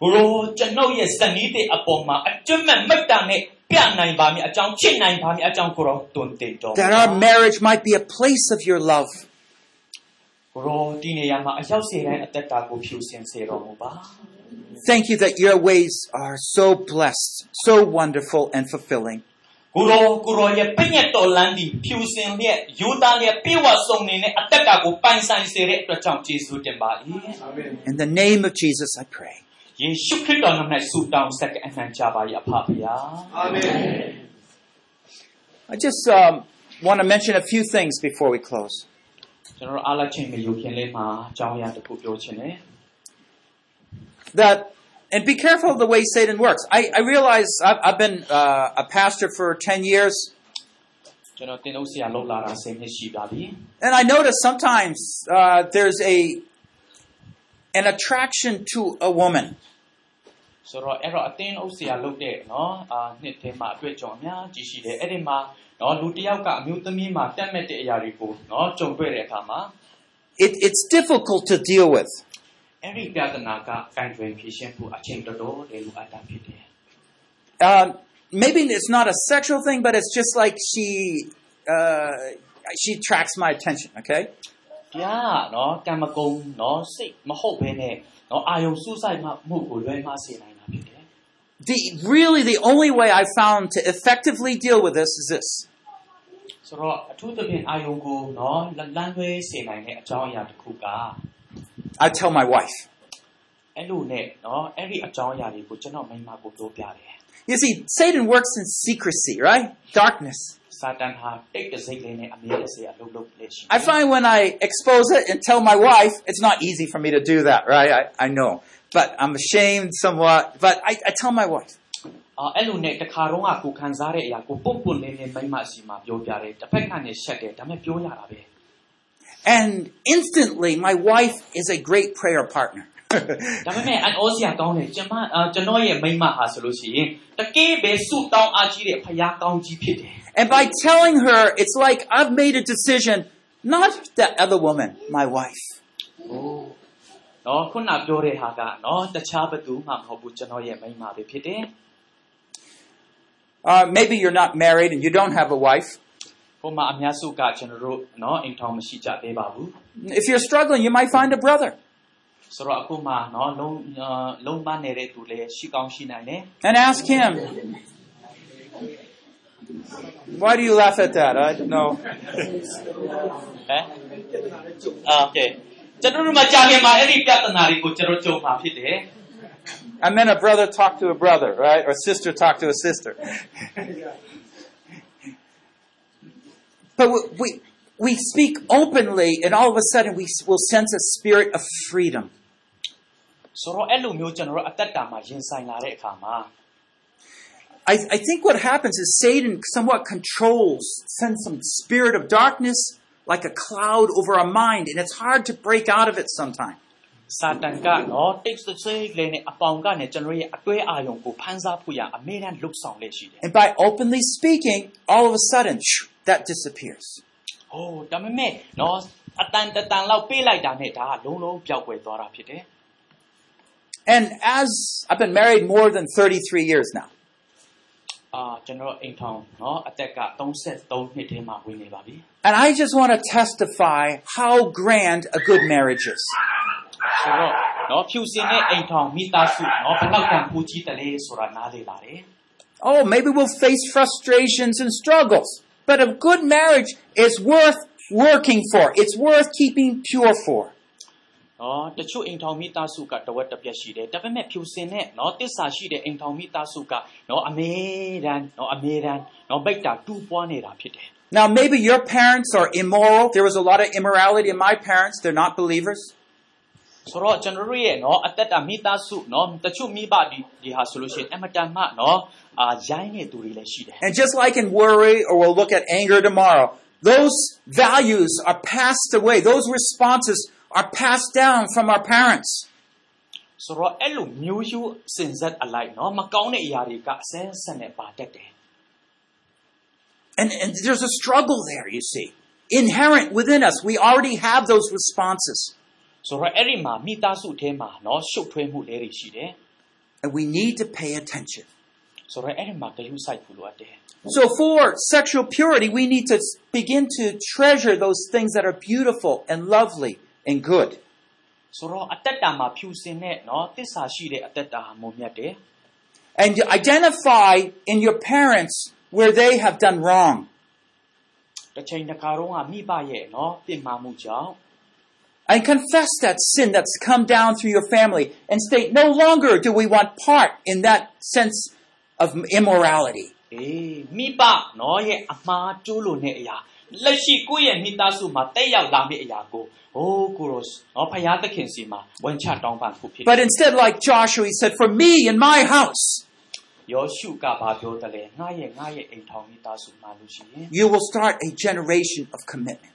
ကိုရောကျွန်ုပ်ရဲ့ဇနီးတဲ့အပေါ်မှာအကျွမ်းမဲ့မိတ္တာနဲ့ပြနိုင်ပါမည်အကြောင်းချစ်နိုင်ပါမည်အကြောင်းကိုရောတွင်တင်တော် That our marriage might be a place of your love. ကိုရောဒီနေရာမှာအရောက်စေတိုင်းအသက်တာကိုဖြူစင်စေတော်မူပါ Thank you that your ways are so blessed, so wonderful and fulfilling. ကိုရောကိုရောရဲ့ပြည့်ညတ်တော်လန်းဒီဖြူစင်လျက်ယူသားလျက်ပြေဝဆုံနေတဲ့အသက်တာကိုပိုင်ဆိုင်စေတဲ့အတွက်ကြောင့်ကျေးဇူးတင်ပါ၏ In the name of Jesus, I pray. ယေရှုခရစ်တော်နာမ၌ဆုတောင်းဆက်ကအနံ့ကြပါ၏အဖဖရာ I just um, want to mention a few things before we close. ကျွန်တော်တို့အားလုံးချင်းမယူခင်လေးမှာအကြောင်းအရာတစ်ခုပြောချင်တယ် That and be careful of the way Satan works. I, I realize I've, I've been uh, a pastor for 10 years, ကျွန်တော်တင်လို့ဆရာလောက်လာတာ10နှစ်ရှိပါပြီ and I notice sometimes uh, there's a an attraction to a woman. ဆိုတော့အဲ့တော့အတင်းအုပ်ဆရာလုပ်တဲ့နော်အာနှစ်ထဲမှာအတွေ့အကြုံအများကြီးရှိတယ်အဲ့ဒီမှာ နော်လူတစ်ယောက်ကအမျိုးသမီးမှာတက်မဲ့တဲ့အရာတွေကိုနော်ကြုံတွေ့တဲ့အခါမှာ It, it's difficult to deal with. အဲ့ဒီပြဿနာကကန်တွင်ဖြေရှင်းဖို့အချိန်တော်တော်လေးလိုအပ်တာဖြစ်တယ် Um, maybe it's not a sexual thing, but it's just like she uh, she attracts my attention. Okay, တရားကနော်ကံမကုံနော်စိတ်မဟုတ်ဘဲနဲ့နော်အာယုံစူးစိုက်မှမှုကိုလွဲမှားစေနိုင်တာဖြစ်တယ် the really the only way I found to effectively deal with this is this: ဆိုတော့အထူးသဖြင့်အာယုံကိုနော်လလန်းလွဲစေနိုင်တဲ့အကြောင်းအရာတစ်ခုက I tell my wife. အဲ့လိုနဲ့နော်အဲ့ဒီအကြောင်းအရာတွေကိုကျွန်တော်မိန်းမကိုပြောပြတယ် You see, Satan works in secrecy, right? Darkness. စာတန်ဟာတိတ်တစိတ်လေးနဲ့အမြဲတစေအလုပ်လုပ်လက်ရှိ I find when I expose it and tell my wife, it's not easy for me to do that, right? I, I know. But I'm ashamed somewhat. But I, I tell my wife. အာအဲ့လိုနဲ့တခါတော့ကကိုခံစားတဲ့အရာကိုပုံပွန်လေးလေးမိန်းမရှိမှပြောပြတယ်တစ်ဖက်ကနေရှက်တယ်ဒါပေမဲ့ပြောရတာပဲ And instantly, my wife is a great prayer partner. ဒါပေမဲ့အန်အောစရာကောင်းတယ်ကျွန်မအာကျွန်တော်ရဲ့မိန်းမဟာဆိုလို့ရှိရင်တကယ်ပဲဆုတောင်းအားကြီးတဲ့ဖခင်ကောင်းကြီးဖြစ်တယ် and by telling her, it's like I've made a decision, not that other woman, my wife. โอ้နော်ခုနပြောတဲ့ဟာကနော်တခြားဘသူမှမဟုတ်ဘူးကျွန်တော်ရဲ့မိန်းမပဲဖြစ်တယ် Uh, maybe you're not married and you don't have a wife. ဟိုမှာအများစုကကျွန်တော်တို့နော်အိမ်ထောင်မရှိကြသေးပါဘူး If you're struggling, you might find a brother ဆိုတော့အခုမှနော်လုံးအာလုံးပန်းနေတဲ့သူလည်းရှိကောင်းရှိနိုင်တယ် and ask him. Why do you laugh at that? I don't know. ဟမ်အာโอเคကျွန်တော်တို့မကြာခင်မှာအဲ့ဒီပြဿနာတွေကိုကျွန်တော်ကြုံမှာဖြစ်တယ် I meant a brother talk to a brother, right? Or sister talk to a sister. but we, we, we speak openly, and all of a sudden we will sense a spirit of freedom. ဆိုတော့အဲ့လိုမျိုးကျွန်တော်တို့အသက်တာမှာရင်ဆိုင်လာတဲ့အခါမှာ I, I think what happens is Satan somewhat controls, sends some spirit of darkness like a cloud over our mind, and it's hard to break out of it sometimes. စာတန်ကနော်တိတ်ဆိတ်ဆိတ်လေးနဲ့အပေါင်ကနေကျွန်တော်ရဲ့အတွေ့အာရုံကိုဖန်ဆားဖို့ရအမေရန်လှုပ်ဆောင်လက်ရှိတယ် And by openly speaking, all of a sudden, shoo, that disappears. ။ဟိုဒါပေမဲ့နော်အတန်တတန်လောက်ပေးလိုက်တာနဲ့ဒါကလုံးလုံးပျောက်ကွယ်သွားတာဖြစ်တယ် And as I've been married more than 33 years now, ။အာကျွန်တော်အိမ်ထောင်နော်အသက်က33နှစ်ထဲမှာဝင်နေပါပြီ and I just want to testify how grand a good marriage is. ။ ဆိုတော့နော်ဖြူစင်တဲ့အိမ်ထောင်မိသားစုနော်ဘယ်လောက်တန်ကိုကြီးတလဲဆိုတာနားလေလာတယ် Oh, maybe we'll face frustrations and struggles, but a good marriage is worth working for. It's worth keeping pure for. ။နော်တချို့အိမ်ထောင်မိသားစုကတဝက်တစ်ပြက်ရှိတယ်။ဒါပေမဲ့ဖြူစင်တဲ့နော်တစ္ဆာရှိတဲ့အိမ်ထောင်မိသားစုကနော်အမေရန်နော်အမေရန်နော်ဗိတ်တာတူးပွားနေတာဖြစ်တယ် Now, maybe your parents are immoral. There was a lot of immorality in my parents. They're not believers. ဆိုတော့ကျွန်တော်တို့ရဲ့နော်အသက်တာမိသားစုနော်တချို့မိဘဒီဒီဟာဆိုလို့ရှိရင်အမတန်မှနော်အာရိုင်းနေသူတွေလည်းရှိတယ် And just like in worry, or we'll look at anger tomorrow, those values are passed away. Those responses are passed down from our parents. ဆိုတော့အဲ့လိုမျိုးယူစင်ဆက်အလိုက်နော်မကောင်းတဲ့အရာတွေကအစင်းဆက်နဲ့ပါတတ်တယ် And, and there's a struggle there, you see. inherent within us. We already have those responses. ဆိုတော့အဲ့ဒီမှာမိသားစုထဲမှာနော်ရှုပ်ထွေးမှုလေးတွေရှိတယ် And we need to pay attention. ဆိုတော့အဲ့ဒီမှာဂရုစိုက်ဖို့လိုအပ်တယ် So for sexual purity, we need to begin to treasure those things that are beautiful and lovely and good. ဆိုတော့အသက်တာမှာဖြူစင်တဲ့နော်တစ္ဆာရှိတဲ့အသက်တာဟာမုံမြတ်တယ် And to identify in your parents where they have done wrong. တစ်ချိန်တစ်ခါတော့မိဘရဲ့နော်ပြင်မာမှုကြောင့် And confess that sin that's come down through your family and state, no longer do we want part in that sense of immorality. အေးမိဘနော်ရဲ့အမှားကျိုးလို့နေအရာလက်ရှိကိုယ့်ရဲ့မိသားစုမှာတက်ရောက်လာမယ့်အရာကိုဟိုးကိုရောနော်ဖယားသခင်စီမှာဝန်ချတောင်းပန်ဖို့ဖြစ်တယ် But instead, like Joshua, he said, for me and my house, ယောရှုကဘာပြောတယ်လဲငါရဲ့ငါရဲ့အိမ်ထောင်မိသားစုမှာလို့ရှိရင် you will start a generation of commitment.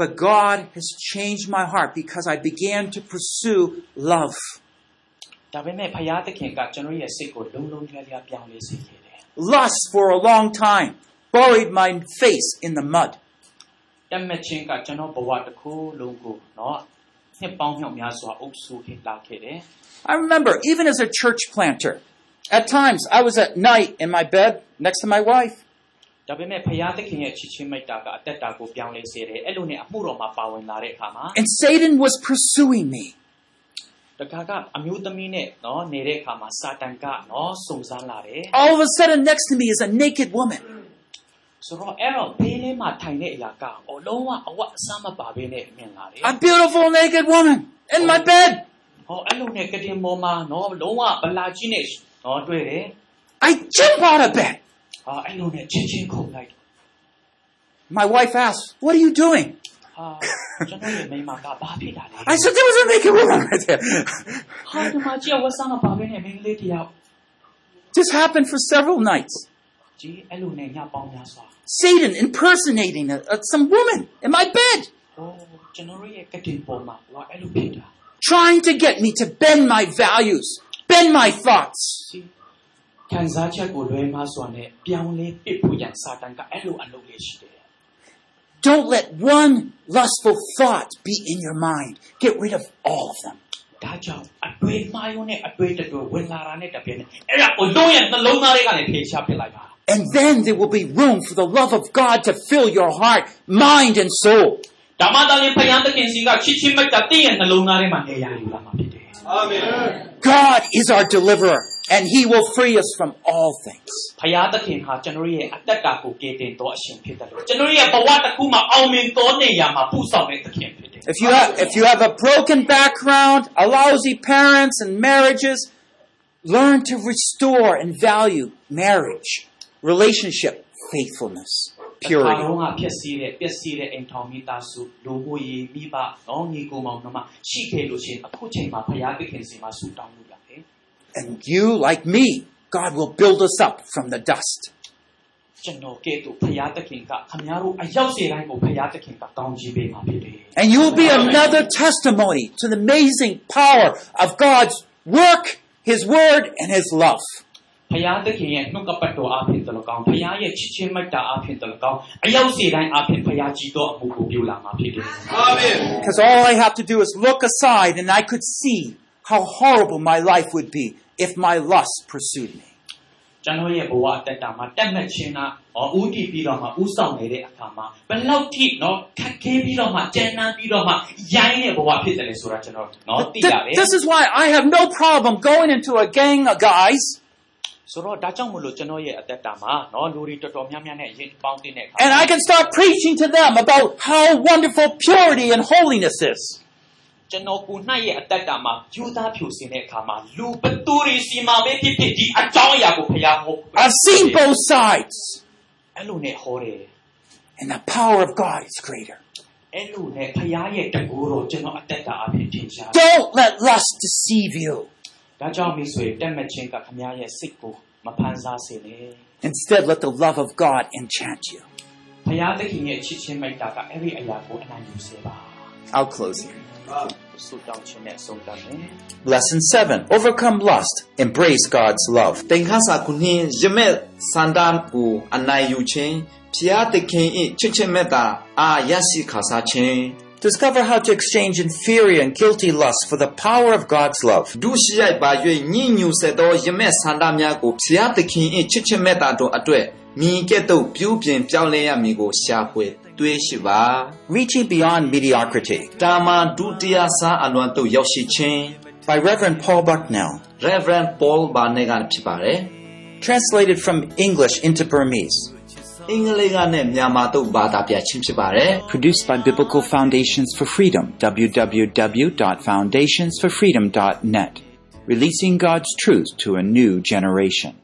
But God has changed my heart because I began to pursue love. ဒါပေမဲ့ဖယားသခင်ကကျွန်တော်ရဲ့စိတ်ကိုလုံးလုံးလျားလျားပြောင်းလဲစေခဲ့တယ် Lust for a long time, buried my face in the mud. တက်မဲ့ချင်းကကျွန်တော်ဘဝတစ်ခုလုံးကိုနော်နှစ်ပေါင်းမြောက်များစွာအုပ်စုခဲ့လာခဲ့တယ် I remember, even as a church planter, at times I was at night in my bed next to my wife. ဒါပေမဲ့ဖယားသခင်ရဲ့ချစ်ချင်းမိတ်တာကအသက်တာကိုပြောင်းလဲစေတယ်အဲ့လိုနဲ့အမှုတော်မှာပါဝင်လာတဲ့အခါမှာ And Satan was pursuing me. တခါကအမျိုးသမီးနဲ့နော်နေတဲ့အခါမှာစာတန်ကနော်စုံစမ်းလာတယ် All of a sudden, next to me is a naked woman. ဆိုတော့အဲ့တော့ဘေးလေးမှာထိုင်တဲ့အရာကအလုံးဝအဝတ်အစားမပါဘဲနဲ့မြင်လာတယ် A beautiful naked woman in my bed. ဟောအဲ့လိုနဲ့ကတင်ပေါ်မှာနော်လုံးဝဗလာကြီးနဲ့နော်တွေ့တယ် I jump out of bed. ဟာအဲ့လိုနဲ့ချင်းချင်းခုန်လိုက် My wife asked, What are you doing? ဟာကျွန်တော်ရဲ့မိန်းမကဘာဖြစ်တာလဲ I said, There was a naked woman right there. ဟာဒီမှာကြည့်ဝတ်စားမပါဘဲနဲ့မိန်းကလေးတယောက် This happened for several nights. ကြည့်အဲ့လိုနဲ့ညပေါင်းများစွာ Satan impersonating a, a- some woman in my bed, ဟောကျွန်တော်ရဲ့ကတင်ပေါ်မှာဟောအဲ့လိုဖြစ်တာ trying to get me to bend my values, bend my thoughts. ကြည့် ခံစားချက်ကိုလွဲမှားစွာနဲ့ပြောင်းလဲပစ်ဖို့ရန်စာတန်ကအဲ့လိုအလုပ်လေးရှိတယ် Don't let one lustful thought be in your mind. Get rid of all of them. ဒါကြောင့်အတွေ့မှားရုံနဲ့အတွေ့တတွေ့ဝင်လာတာနဲ့တပြည့်နဲ့အဲ့ဒါကိုလုံးရဲ့နှလုံးသားတွေကလည်းဖေရှားပစ်လိုက်ပါ And then there will be room for the love of God to fill your heart, mind, and soul. ဒါမှသာလျှင်ဖယားသခင်စီကချစ်ချင်းမိတ်တာတင့်ရဲ့နှလုံးသားထဲမှာနေရာယူလာမှာဖြစ်တယ် God is our deliverer, and he will free us from all things. ဖယားသခင်ဟာကျွန်တော်ရဲ့အသက်တာကိုကယ်တင်တော်အရှင်ဖြစ်တယ်လို့ကျွန်တော်ရဲ့ဘဝတစ်ခုမှာအောင်မြင်တော်နေရာမှာပူဆောင်တဲ့သခင်ဖြစ်တယ် If you have, if you have a broken background, a lousy parents and marriages, learn to restore and value marriage, relationship, faithfulness, တခါ purity. လုံးကဖြစ်စီတဲ့ပျက်စီးတဲ့အိမ်ထောင်မိသားစုလူမှုရေးမိဘနောင်ညီကိုမောင်နှမရှိခဲ့လို့ရှိရင်အခုချိန်မှာဖယားသခင်စီမှာဆူတောင်းလို့ရတယ် And you, like me, God will build us up from the dust. ကျွန်တော်ကဲ့သို့ဖယားသခင်ကခမည်းတော်အရောက်စေတိုင်းကိုဖယားသခင်ကကောင်းချီးပေးမှာဖြစ်တယ် And you will be another testimony to the amazing power of God's work, His word, and His love. ဖယားသခင်ရဲ့နှုတ်ကပတ်တော်အဖြစ်တလကောင်းဖယားရဲ့ချစ်ချင်းမေတ္တာအဖြစ်တလကောင်းအရောက်စေတိုင်းအဖြစ်ဖယားကြီးတော်အမှုကိုပြုလာမှာဖြစ်တယ် Because all I have to do is look aside and I could see how horrible my life would be if my lust pursued me. ကျွန်တော်ရဲ့ဘဝအတ္တတာမှာတက်မှတ်ခြင်းကဟောဥတီပြီးတော့မှဥဆောင်နေတဲ့အခါမှာဘယ်လောက်ထိနော်ခက်ခဲပြီးတော့မှကြမ်းတမ်းပြီးတော့မှရိုင်းတဲ့ဘဝဖြစ်တယ်လေဆိုတာကျွန်တော်နော်သိ Th- ရတယ် this is why I have no problem going into a gang of guys ဆိုတော့ဒါကြောင့်မလို့ကျွန်တော်ရဲ့အတ္တတာမှာနော်လူတွေတော်တော်များများနဲ့ရင်ပေါင်းတဲ့အခါ and I can start preaching to them about how wonderful purity and holiness is. ကျွန်တော်ကိုနှိုက်ရဲ့အတ္တတာမှာယူသားဖြူစင်တဲ့အခါမှာလူဘသူတွေစီမှာပဲဖြစ်ဖြစ်ဒီအကြောင်းအရာကိုဖျားဟော I've seen both sides. အဲ့လိုနဲ့ဟောတယ် And the power of God is greater. အဲ့လိုနဲ့ဖရားရဲ့တကူတော်ကျွန်တော်အသက်တာအဖြစ်ထင်ရှားတယ် Don't let lust deceive you. ဒါကြောင့်မိတ်ဆွေတက်မချင်းကခမရဲ့စိတ်ကိုမဖန်ဆားစေနဲ့ Instead, let the love of God enchant you. ဖရားသခင်ရဲ့ချစ်ချင်းမိတ်တာကအဲ့ဒီအရာကိုအနိုင်ယူစေပါ I'll close here. ဆုတောင်းခြင်းနဲ့ဆုံးသတ်မယ် Lesson 7 Overcome lust. Embrace God's love. သင်္ခါစာခုနှစ်ယမက်စန္ဒန်ကိုအနိုင်ယူခြင်းဖျားသခင်၏ချစ်ချင်းမေတ္တာအားရရှိခါစားခြင်း Discover how to exchange inferior and guilty lust for the power of God's love. ဒုရှိရိုက်ပါ၍ညဉ့်ညူဆက်သောယမက်စန္ဒများကိုဖျားသခင်၏ချစ်ချင်းမေတ္တာတို့အတွက်မိကဲ့သို့ပြုပြင်ပြောင်းလဲရမည်ကိုရှာဖွေ တွေးရှိပါ Reaching Beyond Mediocrity တာမန်ဒုတိယစားအလွန်သို့ရောက်ရှိခြင်း by Reverend Paul Bucknell. Reverend Paul ဘာနဲ့ကဖြစ်ပါတယ် Translated from English into Burmese. အင်္ဂလိပ်ကနဲ့မြန်မာသို့ဘာသာပြခြင်းဖြစ်ပါတယ် Produced by Biblical Foundations for Freedom, www.foundationsforfreedom.net. Releasing God's truth to a new generation.